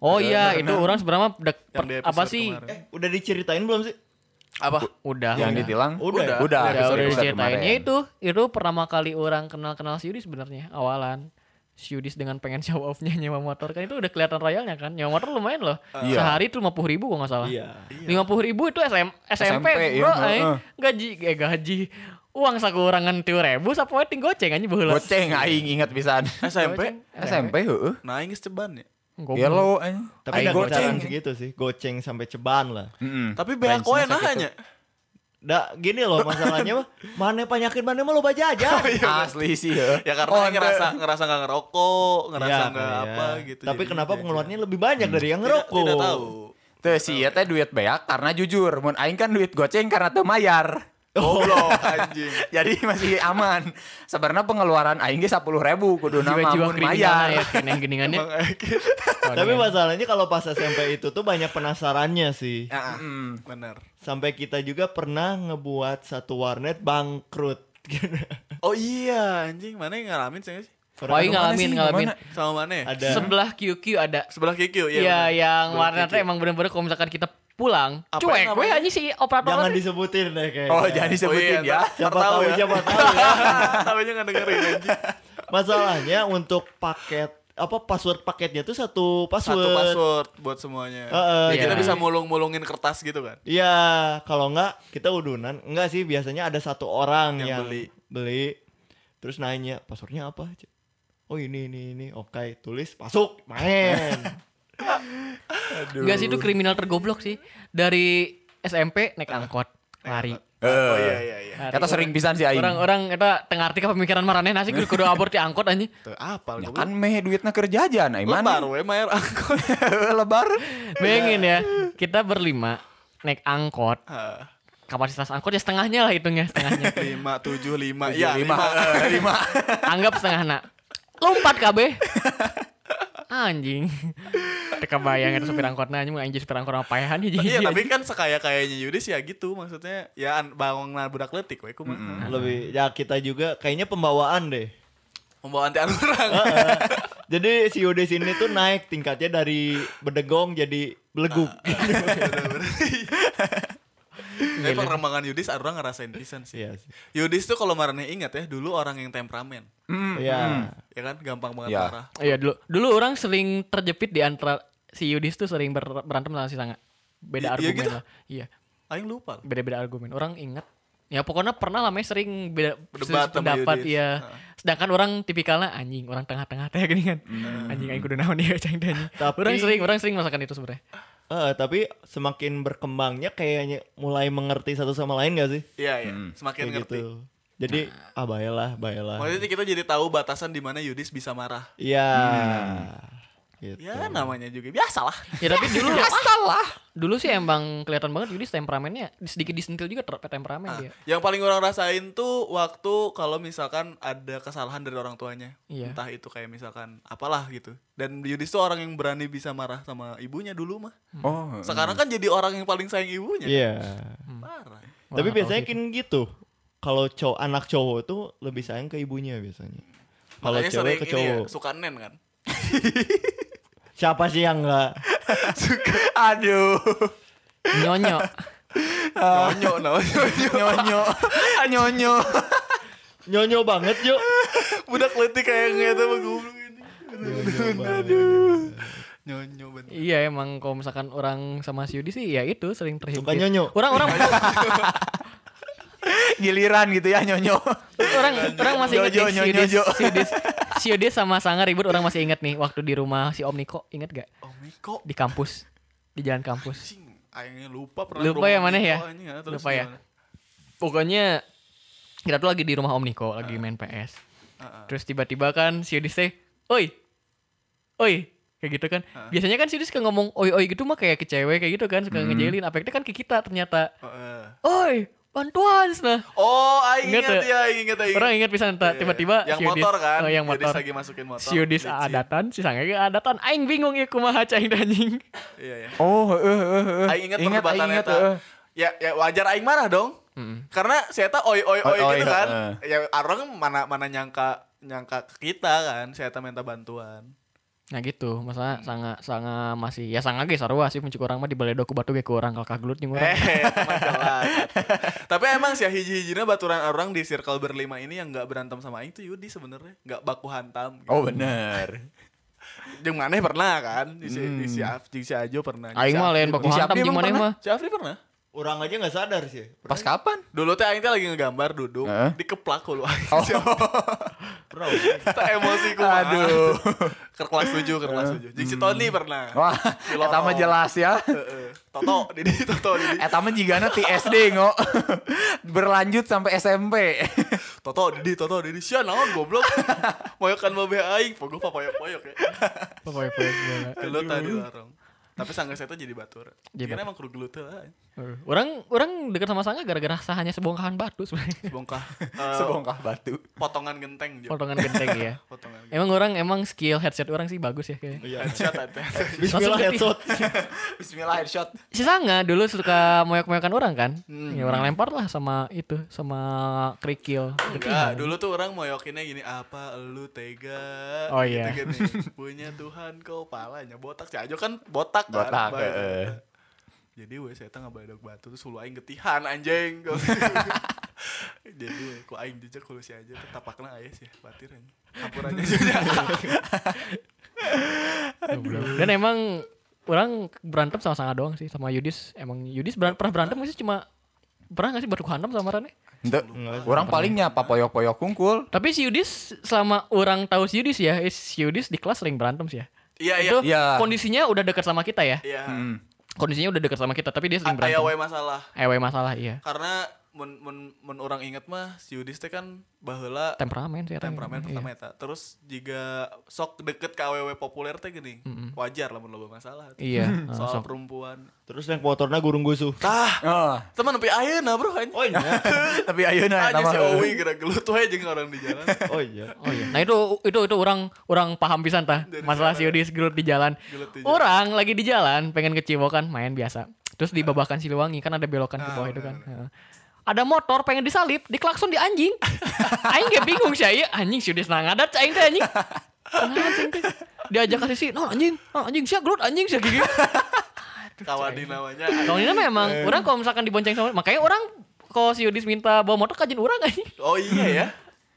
Oh iya itu orang sebenarnya dek- Yang per- apa sih kemarin. Eh, udah diceritain belum sih? Apa? udah Yang udah. ditilang? Udah. Udah, udah, udah episode diceritain. Ya itu itu pertama kali orang kenal kenal si Yudis sebenarnya awalan si Yudis dengan pengen show off-nya nyewa motor kan itu udah kelihatan royalnya kan nyewa motor lumayan loh Iya. sehari itu lima puluh ribu kok nggak salah Iya. lima puluh ribu itu SM, SMP, SMP, bro iya, eh. heeh. gaji eh gaji uang sakurangan tiga ribu sapa wae ting goceng aja baheula Goceng aing ingat pisan. SMP? SMP heueuh. Nah, ini ceban ya. Goblok. Gelo anjing. Tapi Aing nggak goceng. segitu sih. Goceng sampai ceban lah. Heeh. Tapi beak koe Range-nya nah segitu. hanya. Da, gini loh masalahnya mah. Mana penyakit mana mah lo baca aja. Asli sih heueuh. Ya karena Oh, ngerasa ngerasa nggak ngerokok, ngerasa Iya, nggak iya. apa gitu. Tapi Jadi kenapa dia- pengeluarannya lebih banyak dari yang Tidak, ngerokok? tidak tahu. Tuh si ieu teh duit beak karena jujur. Mun aing kan duit goceng karena teu mayar. Goblok anjing. Jadi masih aman. Sebenarnya pengeluaran aing ge 10.000 kudu nama mun kriminal ya mayar. keneh geningannya Tapi masalahnya kalau pas SMP itu tuh banyak penasarannya sih. Heeh. benar. Sampai kita juga pernah ngebuat satu warnet bangkrut. Oh iya, anjing mana yang ngalamin sih? Oh iya ngalamin sih? ngalamin Mana? Sama mana? ya? Ada sebelah QQ ada Sebelah Iya ya. benar. yang Sebelah warnanya KQ. emang bener-bener kalau misalkan kita pulang Apa cuek yang gue aja si operator jangan disebutin deh kayaknya. Oh, jangan disebutin Oh iya, ya. Siapa tahu, ya. siapa tahu ya. Tapi nggak dengerin anjing. Masalahnya untuk paket apa password paketnya tuh satu password. Satu password buat semuanya. Heeh, Ya, kita bisa mulung-mulungin kertas gitu kan. Iya, kalau enggak kita udunan. Enggak sih, biasanya ada satu orang Yang yang, beli. beli. Terus nanya, passwordnya apa? Oh ini ini ini. Oke, tulis masuk, main. Enggak sih itu kriminal tergoblok sih dari SMP naik angkot lari Oh iya iya iya. Lari. Kata sering pisan si aing. orang-orang eta tengah arti pemikiran marane nasi kudu kudu abort di angkot anjing Tuh apa Ya kan meh duitna kerja aja nah Lebar mana? we mayar angkot. Lebar. bayangin ya kita berlima naik angkot Ah, kapasitas angkot ya setengahnya lah hitungnya setengahnya lima tujuh lima Tujuh, ya lima. lima lima. anggap setengah nak lompat KB anjing Teka bayang itu supir angkotnya anjing anjing supir angkot apayahan ya Iya tapi kan sekaya kayaknya Yudis ya gitu maksudnya ya an- bangun na budak letik we kumaha. Lebih ya kita juga kayaknya pembawaan deh. Membawa anti orang. Jadi si Yudis ini tuh naik tingkatnya dari bedegong jadi beleguk. Tapi perkembangan Yudis orang ngerasain pisan sih. Iya sih. Yudis tuh kalau marane ingat ya dulu orang yang temperamen. Iya. Ya kan gampang banget Ya. marah. Iya dulu dulu orang sering terjepit di antara si Yudis tuh sering ber- berantem sama si Sanga. Beda Iya argumen gitu? lah. Iya. Aing lupa. Beda-beda argumen. Orang ingat. Ya pokoknya pernah lah sering beda Berdebat sama pendapat ya. Sedangkan orang tipikalnya anjing, orang tengah-tengah teh gini kan. Anjing aing kudu naon ya cang anjing. Tapi- Orang sering orang sering merasakan itu sebenarnya. Eh, tapi semakin berkembangnya kayaknya mulai mengerti satu sama lain gak sih? Iya iya. Semakin Kayak ngerti. gitu. Jadi ah baiklah, baiklah. Maksudnya kita jadi tahu batasan di mana Yudis bisa marah. Iya. Gitu. Ya namanya juga biasalah. Ya tapi dulu Salah. dulu sih emang kelihatan banget Yudis temperamennya sedikit disentil juga ter- temperamen dia. Yang paling orang rasain tuh waktu kalau misalkan ada kesalahan dari orang tuanya. Iya. Entah itu kayak misalkan apalah gitu. Dan Yudis tuh orang yang berani bisa marah sama ibunya dulu mah. Oh. Sekarang kan jadi orang yang paling sayang ibunya. Iya. Parah. Tapi Wah, biasanya tahu kan gitu. Kalau cowok anak cowok tuh lebih sayang ke ibunya biasanya. Kalau cewek sering ke ini ya, cowok. suka nen kan. Siapa sih yang enggak? Aduh. Nyonyo. Nyonyo, no, nyonyo. Nyonyo. Nyonyo. Nyonyo banget, yuk. Budak letik kayak ngeta mah goblok ini. Nyonyo bener. Iya emang kalau misalkan orang sama si Yudi sih ya itu sering terhimpit. Suka nyonyo. Orang-orang Giliran gitu ya nyonyo. orang orang masih ingat Jojo, nih, si nyonyo, Yudis, jo. si Yudis, si Yudis sama Sanga ribut orang masih ingat nih waktu di rumah si Om Niko inget gak Miko. di kampus di jalan kampus. Lupa pernah Lupa ya rumah mana ya? Anjing, Lupa ya? Pokoknya kita tuh lagi di rumah Om Niko, lagi main PS. Heeh. Terus tiba-tiba kan si Yudis teh, "Oi. Oi." Kayak gitu kan. Biasanya kan si Yudis suka ngomong oi oi gitu mah kayak ke cewek kayak gitu kan, suka ngejelin. Apa itu kan ke kita ternyata. Heeh. "Oi, bantuan." Nah, Oh, aing Ingat ingat ya? ya, aing ingat aing. orang ingat pisan tak Iya, tiba-tiba yang si Yudis- motor kan, oh, yang motor. lagi masukin motor. Si Yudis licin. adatan, si Sange ge adatan. Aing bingung ya kumaha cai anjing. Iya ya. Oh, heeh heeh heeh. Aing ingat Ingat, perdebatan aing ingat, eta. Ya, ya wajar aing marah dong. Karena saya tahu oi oi oi Oi, oi, gitu kan. Ya orang mana mana nyangka nyangka ke kita kan, saya tahu minta bantuan. Nah gitu, masalah sanga sanga masih ya sanga ge sarua sih muncul orang mah dibaledo ku batu ge ku urang kalkah gelut jeung urang. Eh, mah jelas. Tapi emang sih hiji-hijina baturan orang di circle berlima ini yang nggak berantem sama aing tuh Yudi sebenarnya, nggak baku hantam. gitu. Oh, bener. Jeung maneh pernah kan? Di si, di si, Af, jeung si Ajo pernah. Aing mah lain baku Di hantam jeung maneh mah. Si Afri pernah? Orang aja nggak sadar sih. Pas kapan? Dulu teh aing teh lagi ngegambar duduk, Heeh. dikeplak hulu aing. Oh. Bro, Kita emosi ku Aduh. Ke kelas 7, ke kelas 7. Jeung si Tony pernah. Wah, eta mah jelas ya. Heeh. Toto, Didi, Toto, Didi. Eta mah jigana ti SD ngo. Berlanjut sampai SMP. Toto, Didi, Toto, Didi. Sia naon goblok. Moyokan babe aing, pogo papoyok-poyok ya. Segala. Gelut tadi lorong. Tapi sangga saya tuh jadi batur. Jadi Jadi emang kudu gelut lah. Uh, Orang orang dekat sama Sangga gara-gara sahanya sebongkahan batu sebenarnya. Sebongkah. eh, Sebongkah batu. potongan genteng Jo. Potongan genteng ya. Potongan genteng. Emang orang emang skill headset orang sih bagus ya kayak. Iya. Headshot. Bismillah headshot. Bismillah headshot. Si Sanga dulu suka moyak-moyakan orang kan. Hmm. Ya orang lempar lah sama itu sama kerikil. Enggak, dulu tuh orang moyokinnya gini, apa lu tega? Oh, iya. Gitu, gini. Punya Tuhan kau palanya botak. Si Ajo kan botak kan. Botak, Baik. heeh. Jadi we saya tengah badak batu tuh sulu aing getihan anjing. Jadi we, ku aing jejak kalau si Ajo tuh tapakna aya sih batir anjing. Hampurannya juga. Dan emang orang berantem sama Sanga doang sih sama Yudis. Emang Yudis beran- pernah berantem nggak sih cuma pernah gak sih batu hantam sama Rane? Ente, orang palingnya papoyok-poyok kungkul. Tapi si Yudis selama orang tahu si Yudis ya, eh, si Yudis di kelas sering berantem sih ya. Iya iya. Itu Iya. kondisinya udah dekat sama kita ya. Iya. Hmm. Kondisinya udah dekat sama kita, tapi dia sering berantem. we masalah. Ewe masalah iya. Karena mun mun mun orang inget mah si Yudis teh kan baheula Temperamen sih eta. temperamen Iya. pertama eta. Terus jika sok deket ke awewe populer teh gini. Wajar lah mun loba masalah. Iya, Soal sok. perempuan. Terus yang motornya gurung gusuh. Tah, Oh, teman nepi ayeuna bro anjing. Oh iya. tapi ayeuna Aja nama si Owi gerak gelut we jeung orang di jalan. Oh iya. Oh iya. Nah itu itu itu orang orang paham pisan tah masalah si. Yudis gelut di jalan. Gelut di jalan. Orang lagi di jalan pengen ke Cibokan main biasa. Terus di Babakan Siliwangi kan ada belokan ke Ah, bawah itu kan. Heeh. Ada motor pengen disalip, diklakson di anjing. aing gak bingung sih aya anjing si Yudis nang ngadat aing teh anjing. Diajak kasih sih, "No anjing, no anjing sia gelut anjing sia gigi." Kawadi namanya. Kalau ini memang orang kalau misalkan dibonceng sama makanya orang kalau si Yudis minta bawa motor kajin orang anjing. Oh iya ya.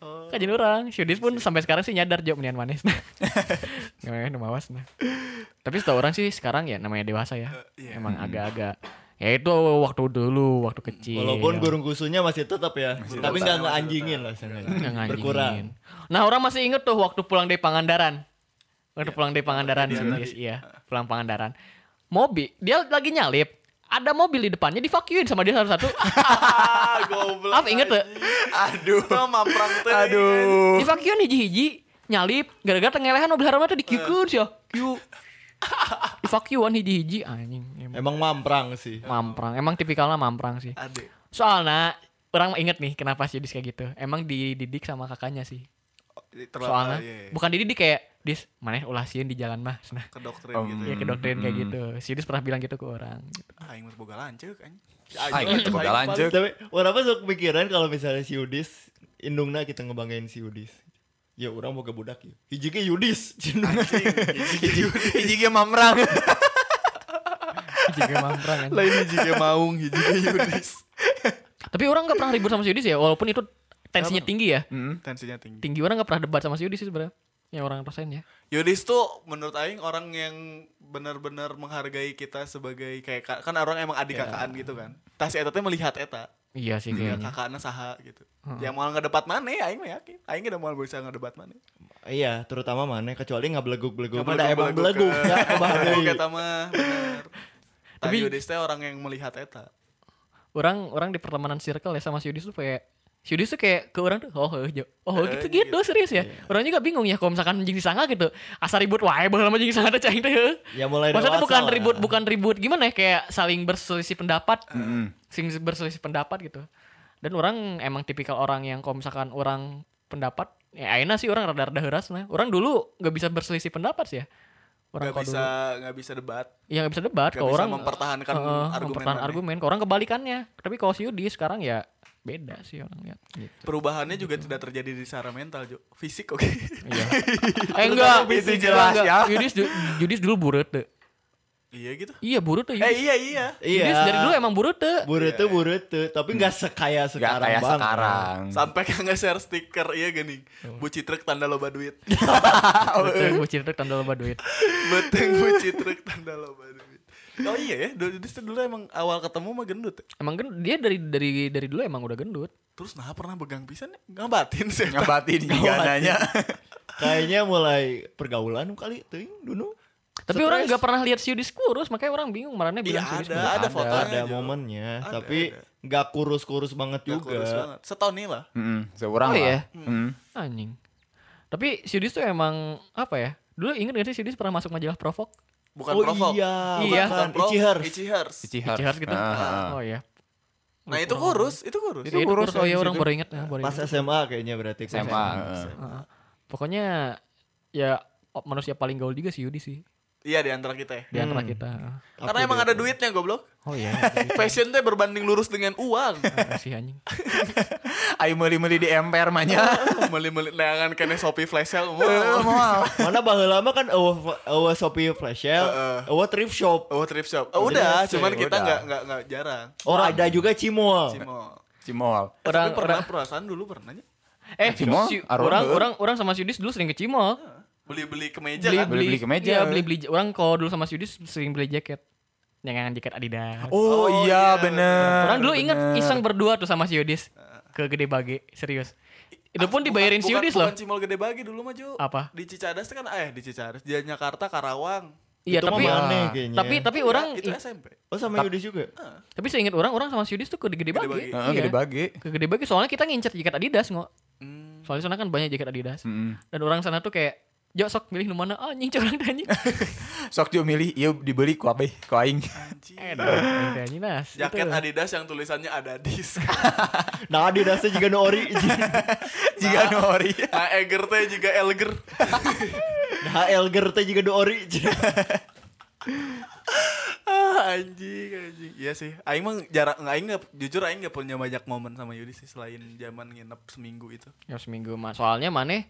Oh. Kajin orang. Si Yudis pun sampai sekarang sih nyadar jawab menian manis. Namanya mawas nah. Tapi setahu orang sih sekarang ya namanya dewasa ya. iya. Emang agak-agak ya itu waktu dulu, waktu kecil. Walaupun gurung gusuhnya masih tetap ya. Tapi tetap, nggak masih ngeanjingin lah nganjingin. Berkurang. Nah, orang masih inget tuh waktu pulang dari Pangandaran. Waktu Iya, pulang dari Pangandaran si kejadian Yudis, tadi. iya, pulang Pangandaran. Mobil, dia lagi nyalip, ada mobil di depannya divacuumin sama dia satu-satu. Ah, goblok. Apa inget tuh? Aduh. Oh, mamprang teh. Aduh. Divacuumin hiji-hiji, nyalip, gara-gara tengelehan mobil haram teh dikikeun sih. Kieu. Divacuuman hiji-hiji anjing. Emang Emang mamprang sih. mamprang. Emang tipikalnya mamprang sih. Ade. Soalnya orang inget nih kenapa si Yudis kayak gitu. Emang dididik sama kakaknya sih. Terlalu Soalnya iya, iya. bukan dididik kayak dis mana ulah sieun di jalan mah. Nah, ke doktrin Oh, gitu. ya ke doktrin kayak gitu. Si Yudis pernah bilang gitu ke orang. Gitu. Ah, aing mah boga lanceuk anjing. Aing mah boga lanceuk. Tapi orang apa sok pikiran kalau misalnya si Yudis indungna kita ngebanggain si Yudis. Ya orang mau budak ya. Hiji ge Yudis. Hiji ge mamrang. Mamprang kan. Lain hiji ge maung, hiji ge Yudis. Tapi orang gak pernah ribut sama si Yudis ya, walaupun itu tensinya tinggi ya. Hmm. Tensinya tinggi. Tinggi orang gak pernah debat sama si Yudis sih sebenarnya. Yang orang rasain ya. Yudis tuh menurut aing orang yang benar-benar menghargai kita sebagai kayak ka- kan orang emang adik kakaan gitu kan. Tas eta teh melihat eta. Iya sih Ya, kayaknya. kakaknya saha gitu. Yang mau ngedebat mana aing mah yakin. Aing udah mau bisa ngedebat mana. Iya, terutama mana kecuali nggak beleguk-beleguk. Nggak Ada emang beleguk-beleguk, beleguk ya kebahagiaan. eta mah bener. Tapi Tapi- Yudis teh orang yang melihat eta. orang orang di pertemanan circle ya sama si Yudis tuh kayak si Yudis tuh kayak ke orang tuh oh oh, jo- oh Eh, gitu gitu serius ya? Orang juga bingung ya kalau misalkan anjing disangka gitu asal ribut wae baheula mah anjing disangka teh cahing teh heuh. Ya mulai maksudnya bukan ribut bukan ribut gimana ya kayak saling berselisih pendapat Mm-mm. saling berselisih pendapat gitu. Dan orang emang tipikal orang yang kalau misalkan orang pendapat ya ayeuna sih orang rada-rada heuras nah orang dulu nggak bisa berselisih pendapat sih ya. Orang Gak bisa dulu. nggak bisa debat. ya nggak bisa debat Gak kalau bisa orang mempertahankan Heeh, argumen mempertahankan argumen kalau orang kebalikannya. Tapi kalau si Yudi sekarang ya beda sih orang lihat gitu. Perubahannya juga tidak terjadi di secara mental, Jo. Fisik oke. Iya. eh enggak, Itu enggak, jelas enggak. ya. Yudis, Yudis dulu burut deh. iya gitu. Iya burut tuh Eh iya iya. Iya. Yudis dari dulu emang burut tuh. Burete burete, tapi nggak sekaya Gak sekarang kayak banget. sekarang. Sampai kan nge-share stiker iya gini. Buci truk tanda loba duit. Betul, gue cerita tanda loba duit. Beteng buci truk tanda loba duit. Oh iya ya, dulu dulu emang awal ketemu mah gendut. ya? Emang kan dia dari dari dari dulu emang udah gendut. Terus nah pernah pegang pisan ya? ngabatin sih. Ngabatin juga nanya. Kayaknya mulai pergaulan kali tuh dulu. Tapi orang nggak pernah lihat si Yudis kurus, makanya orang bingung marahnya Iya bilang ada, ada Ada, fotonya. Ada Jo. momennya, Ada, tapi ada. nggak kurus-kurus banget Gak juga. kurus banget. Setahun nih lah. Mm-mm, Seorang Oh lah. iya? Mm. Anjing. Tapi si Yudis tuh emang apa ya? Dulu inget gak sih si Yudis pernah masuk majalah Provok? Bukan oh provok. iya, Iya. bukan Prof, Ichihers. Ichihers. Ichihars. Ichihars gitu. Ah, ah, ah. Oh iya. Nah itu kurus, itu kurus. Itu Iya, kurus Oh iya orang baru inget. ya, baru Pas inget. SMA kayaknya berarti. SMA. heeh. Heeh. Pokoknya ya manusia paling gaul juga si Yudi sih Iya di antara kita ya. di antara Hmm. kita. Karena emang ada duitnya goblok. Oh iya. Fashion teh berbanding lurus dengan uang. Kasih anjing. Ayo meli-meli di emper mah nya. Meli-meli neangan kene Shopee flash sale. Moal. Mana baheula lama kan eueuh eueuh Shopee Flash Sale, eueuh thrift shop. Oh thrift shop. Oh, udah, cuman kita nggak nggak nggak jarang. Oh, ada juga Cimol. Cimo. Cimol. Eh, Orang- tapi pernah perasaan dulu pernahnya Eh, Cimol? orang orang orang sama Yudis dulu sering ke Cimol. beli-beli kemeja Beli kan. beli, Beli-beli kemeja. Iya, beli beli orang kalau dulu sama Yudis sering beli jaket. Yang jaket Adidas. Oh, Oh, iya iya, bener. orang dulu inget iseng berdua tuh sama si Yudis ke Gede Bage, serius. Itu pun Bukan- dibayarin si bukan- Yudis loh. Bukan Cimol gede bagi dulu mah Ju. Apa? Di Cicadas kan eh di Cicadas, di Jakarta Karawang. Iya, tapi mah aneh kayaknya. tapi tapi orang itu SMP. Oh sama Yudis juga. tapi seingat orang orang sama si Yudis tuh ke Gede Bage. Bage. Heeh, Iya. gede bagi. Ke Gede Bage soalnya kita ngincer jaket Adidas nggak. Hmm. Soalnya sana kan banyak jaket Adidas. Mm-mm. Dan orang sana tuh kayak Jo sok milih nu mana anjing curang deh anjing. Sok jo milih, iya dibeli ku abe, ku aing. Anjing. Eh, nas. Jaket Itu. Adidas yang tulisannya ada dis. Nah, Adidasnya juga no ori. Jika nori. nah, Eger teh juga Elger. Nah, Elger teh juga no ori. ah, anjing, anjing. Iya sih. Aing mah jarang aing nggak jujur aing nggak punya banyak momen sama Yudi sih selain zaman nginep seminggu itu. Ya seminggu mah. Soalnya maneh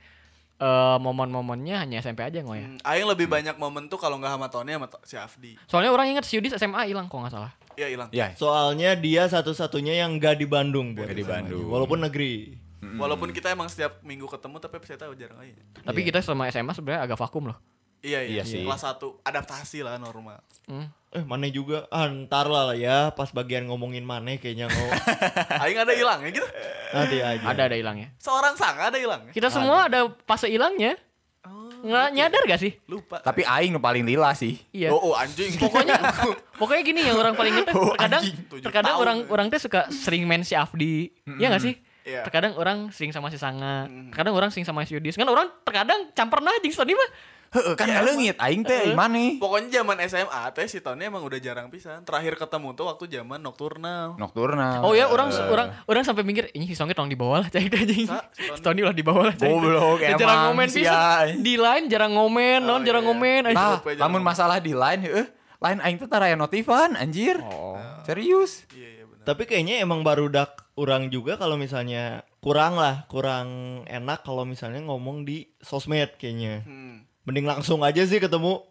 eh momen-momennya hanya SMP aja ngoy ya. Hmm, aing lebih banyak momen tuh kalau nggak sama Tony sama To- si Afdi. Soalnya orang ingat si Yudis SMA hilang kok nggak salah. Iya hilang. Ya, Soalnya dia satu-satunya yang gak di Bandung buat Nggak di. Bandung. Walaupun negeri. Walaupun kita emang setiap minggu ketemu tapi saya tahu jarang aja. Tapi kita selama SMA sebenarnya agak vakum loh. Iya Iya iya, sih. Kelas 1 adaptasi lah normal. Hmm. Eh, mana juga. Ah, ntar lah ya pas bagian ngomongin mana kayaknya ngomong. Aing ada hilangnya gitu. Nanti aja. Ada ada hilangnya. Seorang sang ada hilangnya. Kita semua ada fase hilangnya. Oh, Nggak nyadar gak sih? lupa. tapi aing paling lila sih. Iya. Oh, oh anjing. Pokoknya pokoknya gini yang orang paling inget Oh, terkadang terkadang orang orang teh suka sering main si Afdi. Iya gak sih? Iya. Terkadang orang sering sama si Sanga, terkadang orang sering sama si Yudis. Kan orang terkadang campur nah jeung Tony mah. Heeh, kan leungit aing teh mana? Pokoknya zaman SMA teh si Tony emang udah jarang pisan. Terakhir ketemu tuh waktu zaman nocturnal. Nocturnal. Oh ya, orang orang orang sampai mikir ini si Songnya tolong dibawa lah cai anjing. Si Tony. Lah dibawa lah cai. Goblok, Dan jarang emang ngomen pisan. ya. Di line jarang ngomen, non Oh, jarang iya. ngomen. anjing. Nah, ngomong. masalah di line heeh, line aing teh tara aya notifan anjir. Oh. Serius. Iya iya benar. Tapi kayaknya emang baru dak orang juga kalau misalnya kurang lah, kurang enak kalau misalnya ngomong di sosmed kayaknya. Hmm. Mending langsung aja sih ketemu.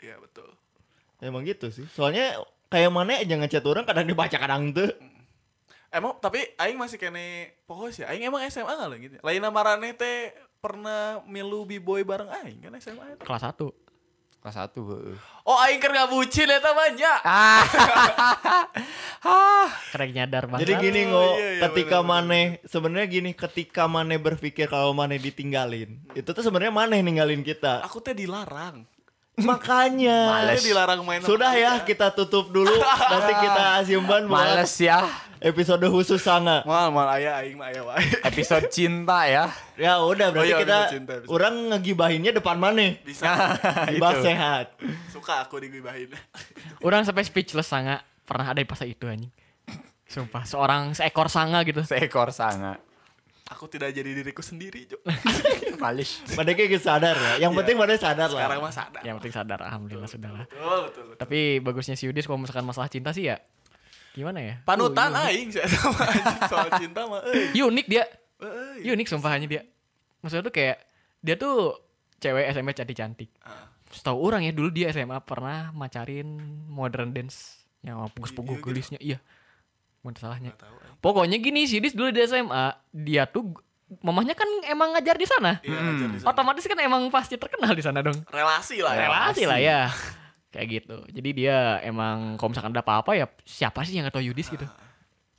Iya betul. Emang gitu sih. Soalnya kayak mana aja ngechat orang kadang dibaca kadang tuh. Emang tapi aing masih kene pohos ya. Aing emang SMA lah gitu. Lain nama Raneh teh pernah milu b-boy bareng aing kan SMA. Kelas 1. Kelas 1 heeh. Oh aing keur ngabucin eta banyak. Ah. Keren nyadar banget. Jadi gini Oh, ngo, iya, iya, ketika maneh sebenarnya gini, ketika maneh berpikir kalau maneh ditinggalin, itu tuh sebenarnya maneh ninggalin kita. Aku teh dilarang. Makanya. Males. Dilarang main. Sudah ya, kita tutup dulu. Nanti kita simpan buat Males ya. Episode khusus Sanga. Mal mal ayah aing mah aya wae. Episode cinta ya. Ya udah berarti Oh iya, kita cinta, episode. orang ngegibahinnya depan mana? Bisa. Dibahas Itu. sehat. Suka aku digibahin. Orang sampai speechless sanga pernah ada di fase itu anjing. Sumpah, seorang seekor sanga gitu. Seekor sanga. Aku tidak jadi diriku sendiri, Jo. Males. Pada kayak gitu sadar ya. Yang penting pada sadar lah. Sekarang mah sadar. Yang penting sadar, alhamdulillah sudah lah. Betul, betul, betul. Tapi bagusnya si Yudis kalau misalkan masalah cinta sih ya gimana ya? Panutan Uh, aing sama soal cinta mah euy. Unik dia. Euy. Unik sumpahannya dia. Maksudnya tuh kayak dia tuh cewek SMA cantik-cantik. Ah. Setahu orang ya dulu dia SMA pernah macarin modern dance yang pugus-pugus Iya, gitu. gelisnya. Iya. Mau salahnya. Pokoknya gini sih, Dis dulu di SMA, dia tuh mamahnya kan emang ngajar di sana. Iya, ngajar di sana. Otomatis kan emang pasti terkenal di sana dong. relasi lah ya. Relasi lah ya. Kayak gitu. Jadi dia emang kalau misalkan ada apa-apa ya siapa sih yang gak tahu Yudis gitu.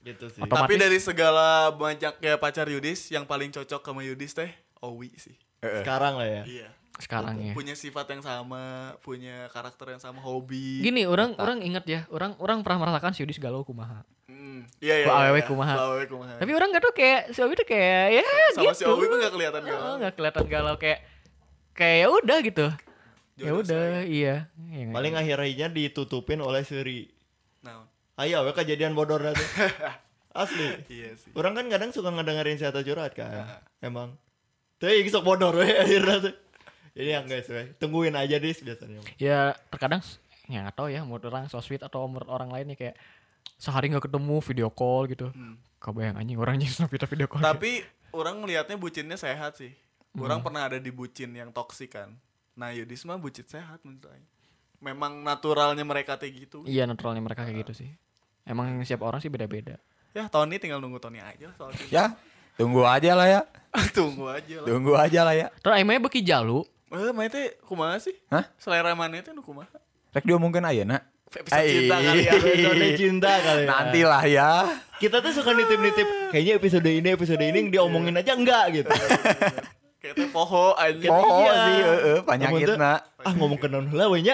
Gitu sih. Atau- Tapi Otomatis- dari segala banyaknya pacar Yudis yang paling cocok sama Yudis teh Owi sih. Sekarang lah ya. Iya. Sekarang ya. Punya sifat yang sama, punya karakter yang sama, hobi. Gini, orang orang ingat ya, orang orang pernah merasakan si Yudis galau kumaha. Hmm. Iya iya. Iya, awewe iya. kumaha. Awewe kumaha. Tapi orang gak tuh kayak si Owi tuh kayak ya sama gitu. si Owi mah gak kelihatan Oh, galau. nggak kelihatan galau kayak kayak ya udah gitu. Ya Jodoh udah, saya. iya. Ya, nggak- Paling akhirnya ditutupin oleh Seri. Nah, Ayo, we kejadian bodor nanti. Asli. iya sih. Orang kan kadang suka ngedengerin si Ata curhat kan. Emang. Tuh yang sok bodor we akhirnya tuh. Jadi yang guys we. Tungguin aja dis biasanya. ya terkadang ya nggak tahu ya menurut orang so sweet atau menurut orang lain nih kayak sehari nggak ketemu video call gitu Hmm. kebayang anjing orang jadi video video call Tapi orang melihatnya bucinnya sehat sih. Hmm. Orang pernah ada di bucin yang toksik kan. Nah, Yudis mah bucin sehat menurut saya. Memang naturalnya mereka kayak gitu. iya naturalnya mereka kayak gitu sih emang siap orang sih beda-beda Ya, Tony tinggal nunggu Tony aja soal cinta. Ya, tunggu aja lah ya. Tunggu aja lah. Tunggu aja lah ya. terus emangnya beki jalu Eh, main teh kumaha sih? Hah? Selera mana itu nu kumaha? Rek dia mungkin aja nak. Episode cinta kali ya. Episode cinta kali ya. Nanti lah ya. Kita tuh suka nitip-nitip. Kayaknya episode ini episode ini diomongin aja enggak gitu. Kayak teh poho anjing. Oh Iya. sih, heeh, tuh, penyakitna. Ah ngomong ke non lah we nya.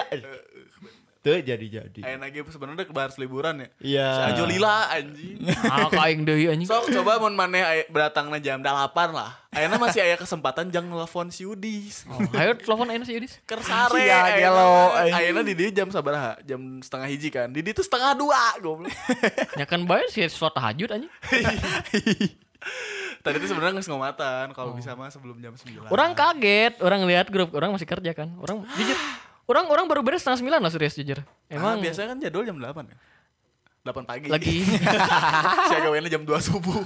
Tuh jadi-jadi. Ayo lagi sebenarnya ke bahas liburan ya. Iya. Si Ajo lila anjing. ah kaing deui anjing Sok coba mun maneh beratangna jam 8 lah. Ayeuna masih aya kesempatan jang nelfon si Udis. oh, ayo telepon ayeuna si Yudis Keur sare. Sia, ayeuna. gelo, anjing. Ayeuna di dieu jam sabaraha? Jam setengah hiji kan. Di dieu tuh setengah dua goblok. ya kan bayar sih sholat tahajud anjing Tadi tuh sebenarnya geus ngomatan kalau bisa mah sebelum jam 9. orang kaget orang lihat grup orang masih kerja kan orang jujur orang orang baru beres setengah sembilan lah serius jujur Emang emang biasanya kan jadwal jam 8 ya. 8 pagi. lagi si gaweannya jam 2 subuh.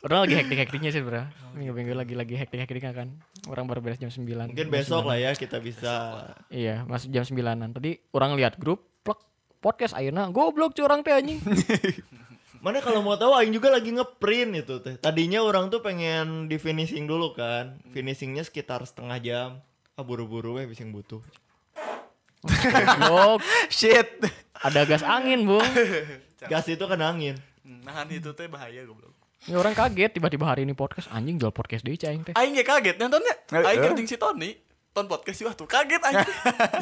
orang lagi hektik hektiknya sih bro minggu minggu lagi lagi hektik hektiknya kan orang baru beres jam sembilan Mungkin besok lah ya kita bisa. Iya, masuk jam 9-an. Tadi orang lihat grup plek podcast ayeuna goblok curang teh anjing. Mana kalau mau tahu Aing juga lagi ngeprint itu teh. Tadinya orang tuh pengen di finishing dulu kan. Finishingnya sekitar setengah jam. Ah buru-buru we bisa yang butuh. Goblok. Shit. Ada gas angin, Bung. Gas itu kan angin. Nahan itu teh bahaya goblok. Ini orang kaget tiba-tiba hari ini podcast anjing jual podcast cai aing teh. Aing ge kaget nontonnya. Eh, Aing kerjing si Tony. Ton podcast sih wah tuh kaget anjing.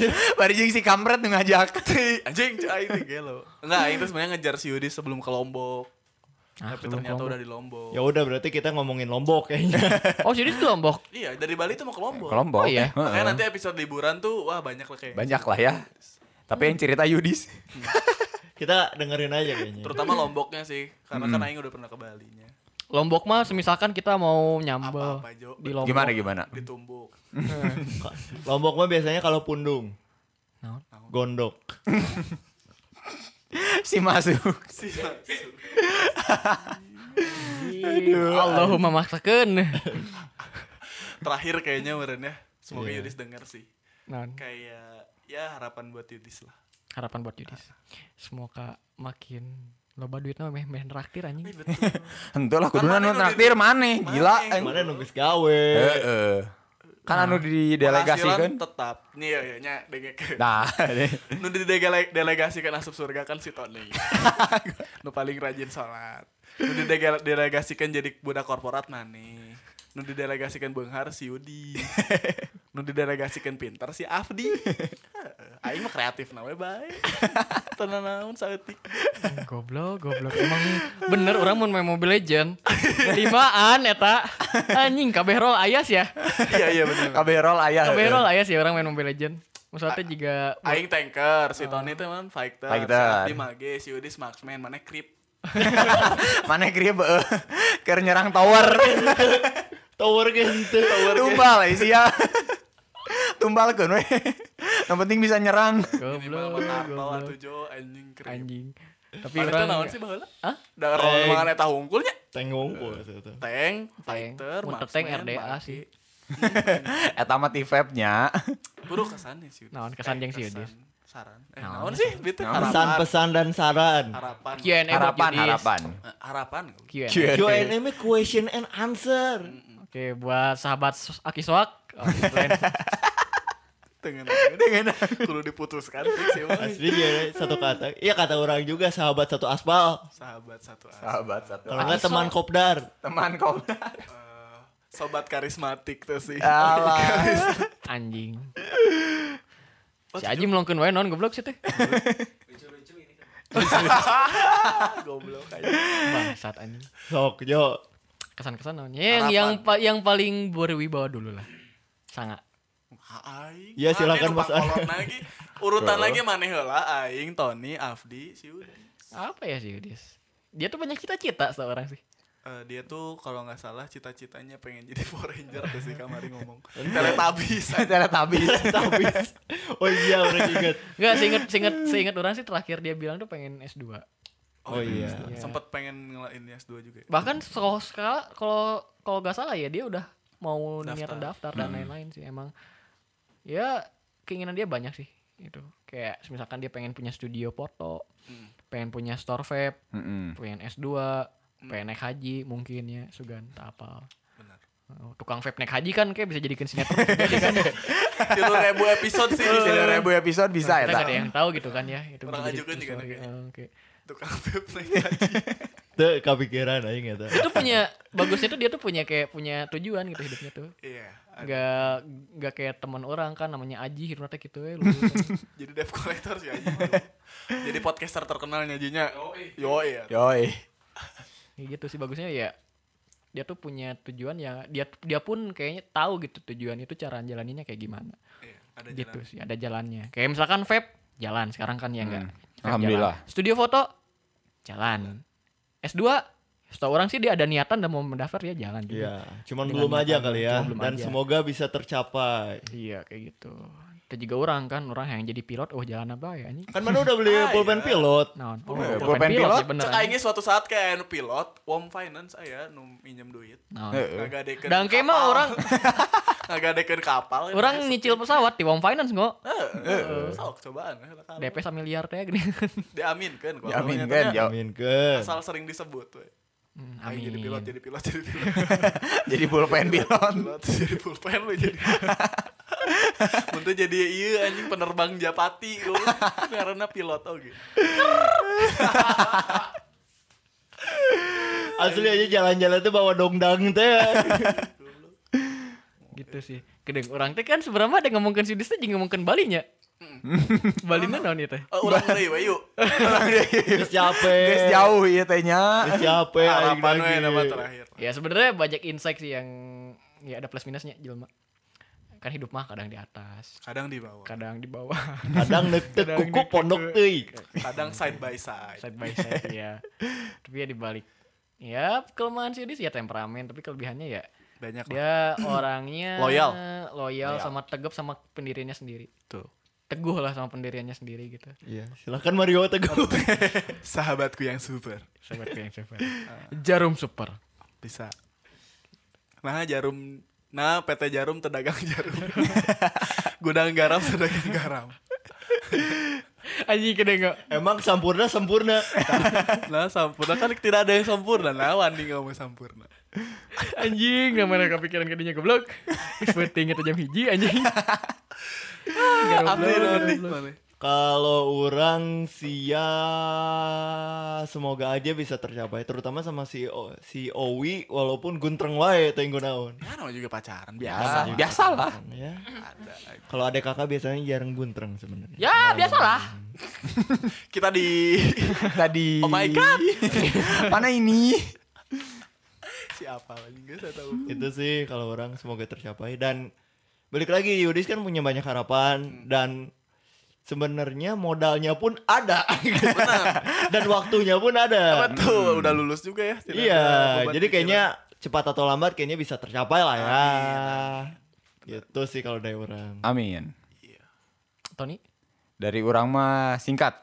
Bari jeung si kampret nu ngajak. anjing cai teh gelo. Enggak, tuh sebenarnya ngejar si Yudi sebelum ke Lombok. Ah, Tapi ternyata Lombok. udah di Lombok. Ya udah berarti kita ngomongin Lombok kayaknya. Oh, jadi itu Lombok. Iya, dari Bali tuh mau ke Lombok. Kelompok. Oh, iya? Makanya nanti episode liburan tuh wah banyak lah kayak. banyak lah ya. Tapi yang cerita Yudis. kita dengerin aja kayaknya. Terutama Lomboknya sih, karena kan aing udah pernah ke Balinya. Lombok mah semisalkan kita mau nyambel Apa-apa, Jo. di Lombok. Gimana gimana? Ditumbuk. Lombok mah biasanya kalau pundung. Naon? Gondok. si masuk. Allahumma maksakeun. Terakhir kayaknya meren ya. Semoga Iya. Yudis denger sih. Naon? Kayak ya harapan buat Yudis lah. Harapan buat Yudis. Semoga makin loba duit mah meh meh traktir anjing. Henteu lah Kan kuduna nu nu traktir di- maneh, gila. Maneh. Mana nunggu gawe. Heeh. Kan anu didelegasikan. Penghasilan tetap. Nih ya, ya nya denge- Nah, nu didelegasikan asup surga kan si Tony. nu paling rajin sholat. Nu didelegasikan jadi budak korporat mana? Nu didelegasikan Beunghar si Yudi. nu didelegasikan pinter si Afdi. Aing mah kreatif na we bae. Tenan naon saeutik. Goblok, goblok. Emang bener orang mau main Mobile Legend. Limaan eta. Anjing kabeh roll ayas ya. Iya iya bener. Kabeh roll aya. Kabeh roll ayas ya orang main Mobile Legend. Maksudnya juga Aing tanker, si Tony teh man fighter, Fighter. si Afdi mage, si Yudi marksman, mana creep. Mana grip eh keur nyerang tower. Tower gitu. Tumbal eh, sia. Tumbalkeun we. Yang penting bisa nyerang. Goblok, goblok. tujuh anjing creep. Anjing. Tapi orang naon sih baheula? Hah? Da role mangan eta hungkulnya. Tengok itu. Tank, fighter, Mun teteng RDA sih. Eta mah T-Vape-nya. Buru kesan nih si Yudi. Naon kesan jeung si kesan, Yudis? Saran. Eh, Naon sih? Bitu. Pesan-pesan dan saran. Harapan. Q&A Harapan, harapan. Eh, Harapan. Q&A. Q&A question and answer. Oke, buat sahabat Aki Soak. Oh. Dengan dengan kudu diputuskan sih. Asli dia satu kata. Iya kata orang juga sahabat satu aspal. Sahabat satu asa. Sahabat satu. Kalau nggak teman kopdar. Teman kau. Eh, sobat karismatik tuh sih. Alah. Anjing. Si Aji melongkeun wae non goblok sih teh. Goblok aja. Bangsat anjing. Sok yo. Kesan-kesan naon? Yang Harapan. yang pa- yang paling berwibawa dulu lah. Sangat. Aing. Ya, silakan, Mas. Lagi. Urutan lagi maneh heula aing, Tony, Afdi, si Udi. Apa ya sih Yudis? Dia tuh banyak cita-cita seorang sih. Eh, dia tuh kalau nggak salah cita-citanya pengen jadi Power Ranger tuh sih kamari ngomong. Teletubbies. Teletubbies. Tapi Oh iya orang ingat. Enggak, seinget seinget seinget orang sih terakhir dia bilang tuh pengen S2. Oh iya. Iya. Sempet pengen ngelain S2 juga. ya? Bahkan kalau kalau kalau nggak salah ya dia udah mau Daftar. niatan daftar dan lain-lain sih emang. Ya keinginan dia banyak sih itu. Kayak misalkan dia pengen punya studio foto, Hmm. pengen punya store vape, Heeh. pengen S2, pengen naik haji mungkin ya, sugan tak apa. Benar. Oh, tukang vape naik haji kan kayak bisa jadikan sinetron jadi kan. Tilu ribu episode sih sini. ribu episode bisa Kita ya nggak ada yang tahu gitu kan ya. Itu Orang ajukan juga sesuatu- kayaknya. Tukang vape naik haji. Tuh kepikiran aing eta. Itu punya bagusnya tuh dia tuh punya kayak punya tujuan gitu hidupnya tuh. Iya. ada. Nggak nggak kayak teman orang kan namanya Aji hidupnya gitu ya. lu. Jadi dev collector sih aja. Jadi podcaster terkenal nyajinya. Yo iya. Yoi. Kayak gitu sih bagusnya ya. Dia tuh punya tujuan ya dia dia pun kayaknya tahu gitu tujuan itu cara jalaninnya kayak gimana. Iya, ada gitu jalan. sih, ada jalannya. Kayak misalkan vape jalan sekarang kan ya enggak. Vape Alhamdulillah. jalan. Studio foto jalan. S2 setahu orang sih dia ada niatan dan mau mendaftar dia jalan juga. Iya, cuman Dengan belum aja kali ya. belum Dan aja. semoga bisa tercapai. Iya kayak gitu. Kita juga orang kan orang yang jadi pilot oh jalan apa ya ini. Kan mana udah beli Ah, pulpen iya. pilot. Nah, oh, Eh, pulpen pulpen pilot, pilot, ya. Cek suatu saat kayak anu pilot, Wom Finance aya nu minjem duit. Nah, Heeh. Ngagadekeun dan kayak mah kapal. orang ngagadekeun kapal. orang nyicil pesawat di Wong Finance nggak? Heeh. Sok cobaan eh, lah kan. DP miliar teh gini. Diaminkeun kok. Diaminkeun, Namanya Yo. Amin ke. Asal sering disebut we. Hmm, Aing jadi amin. pilot, jadi pilot, jadi pilot. Jadi pulpen pilot. jadi pulpen we jadi. Untuk jadi iya anjing penerbang Japati gua. Karena pilot oge. Asli aja jalan-jalan tuh bawa dongdang teh. Gitu sih. Kedeng orang teh kan sebenarnya ada ngomongin si Dis teh jeung ngomongin Bali nya. Bali na naon ieu teh? Oh, ulang deui we yuk. Geus capek. Guys jauh ieu teh nya. Geus capek aing Harapan we nama terakhir. Ya sebenarnya banyak insight sih yang ya ada plus minusnya jelma. Kan hidup mah kadang di atas, Kadang di bawah, kadang di bawah, Kadang nektek Kadang kuku pondok teuy. kadang side by side. side by side ya. Tapi ya dibalik ya kelemahan sih Dis ya temperamen, tapi kelebihannya ya Banyak lah. dia orangnya Loyal. loyal sama tegap sama pendiriannya sendiri. Tuh. Teguh lah sama pendiriannya sendiri gitu. Iya, silakan Mario Teguh. Sahabatku yang super. Sahabat yang super. Jarum super. Bisa. Nah, jarum Nah, PT Jarum terdagang jarum. Gudang garam terdagang garam. Anjing kena enggak? Emang sempurna sempurna. Nah, sempurna kan tidak ada yang sempurna. Nah, Wandi nggak mau sempurna. Anjing namanya kepikiran kadinya goblok. Penting itu jam hiji anjing. Kalau orang sia semoga aja bisa tercapai terutama sama si o, si Owi walaupun guntreng wae teh naon. Ya namanya juga pacaran Ya, biasa. biasalah. Ya. Ada. Kalau ada kakak biasanya jarang guntreng sebenarnya. Ya, biasalah. Kita di Tadi. Oh my God. Mana ini? Siapa lagi enggak saya tahu. Itu sih kalau orang semoga tercapai dan balik lagi Yudis kan punya banyak harapan dan sebenarnya modalnya pun ada dan waktunya pun ada. Betul, udah lulus juga ya. Iya, jadi pikiran. kayaknya cepat atau lambat kayaknya bisa tercapai lah ya. Gitu sih kalau dari orang. Amin. Tony? Dari orang mah singkat.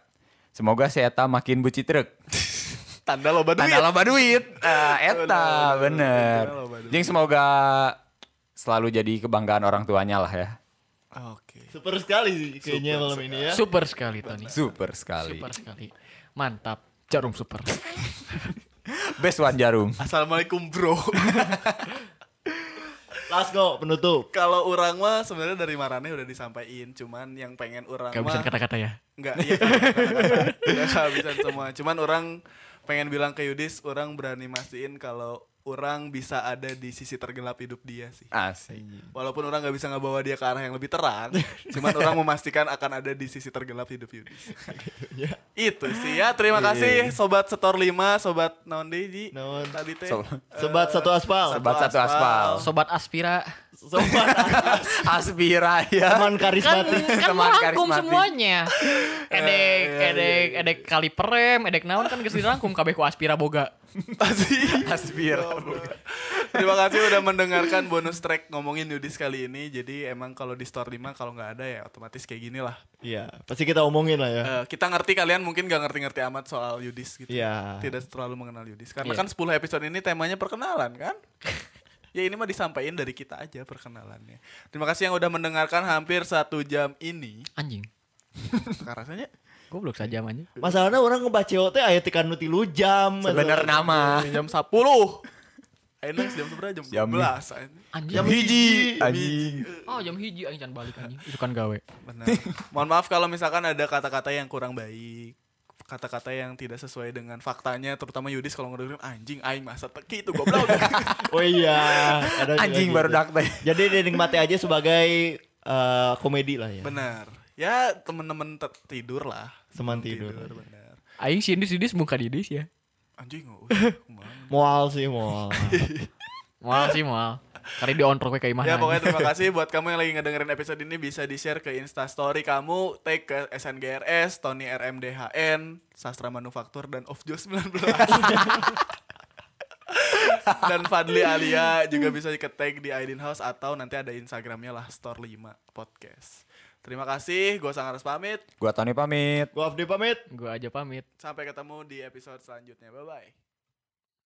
Semoga si Eta makin buci truk. tanda loba duit. Tanda loba duit. Ah, Eta, Bener. Jeung semoga selalu jadi kebanggaan orang tuanya lah ya. Oke. Super sekali sih kayaknya malam ini ya. Super sekali Tony. Super sekali. Super sekali. Mantap. Jarum super. Best one jarum. Assalamualaikum bro. Last go penutup. Kalau orang mah sebenarnya dari Marane udah disampaikan, cuman yang pengen orang Kehabisan mah kata-kata ya. enggak iya kehabisan semua. Cuman orang pengen bilang ke Yudis, orang berani mastiin kalau orang bisa ada di sisi tergelap hidup dia sih. Asik. Walaupun orang nggak bisa ngebawa dia ke arah yang lebih terang, cuman orang memastikan akan ada di sisi tergelap hidup Yudis. Itu sih ya. Terima kasih sobat setor 5, sobat naon deui, Ji? Naon? Tadi teh. Sob- Sobat satu aspal. Sobat satu aspal. Sobat Aspira. Sobat Aspira ya. teman Kan, karismatik. kan Teman merangkum karismatik. semuanya. Edek, iya, edek, edek kali perem, edek naon kan geus dirangkum kabeh ku Aspira boga. Aspira. Terima kasih udah mendengarkan bonus track ngomongin Yudis kali ini. Jadi emang kalau di store 5 kalau nggak ada ya otomatis kayak gini lah. Iya, pasti kita omongin lah ya. Eh, kita ngerti kalian mungkin gak ngerti-ngerti amat soal Yudis gitu. Iya. Tidak terlalu mengenal Yudis. Karena Iya. kan 10 episode ini temanya perkenalan kan? ya ini mah disampaikan dari kita aja perkenalannya. Terima kasih yang udah mendengarkan hampir satu jam ini. Anjing. Sekarang rasanya Goblok saja anjing. Masalahnya orang ngebaca teh aya tekan nu tilu jam. Sebener nama. jam 10. Ayo jam berapa? Jam Jam 12. anjing. Jam hiji. Anjing. Oh, jam hiji anjing can balik anjing. Itu kan gawe. Benar. Mohon maaf kalau misalkan ada kata-kata yang kurang baik. Kata-kata yang tidak sesuai dengan faktanya, terutama Yudis kalau ngedengerin anjing aing masa teki itu goblok. Oh iya, ada Anjing baru gitu. dak teh. Jadi dinikmati aja sebagai eh, komedi lah ya. Benar. Ya temen-temen te- tidur lah. Teman tidur. benar. Aing sindis-sindis muka didis ya. Anjing? Mual sih mual. Moal sih moal. Kali di on kayak Ya mana. pokoknya terima kasih buat kamu yang lagi ngedengerin episode ini bisa di-share ke Insta Story kamu, tag ke SNGRS, Tony RMDHN, Sastra Manufaktur dan Ofjo 19. dan Fadli Alia juga bisa di tag di Aidin House atau nanti ada Instagramnya lah Store 5 Podcast. Terima kasih, gue Sangaras pamit. Gua Tony pamit. Gua Afdi pamit. Gua aja pamit. Sampai ketemu di episode selanjutnya. Bye bye.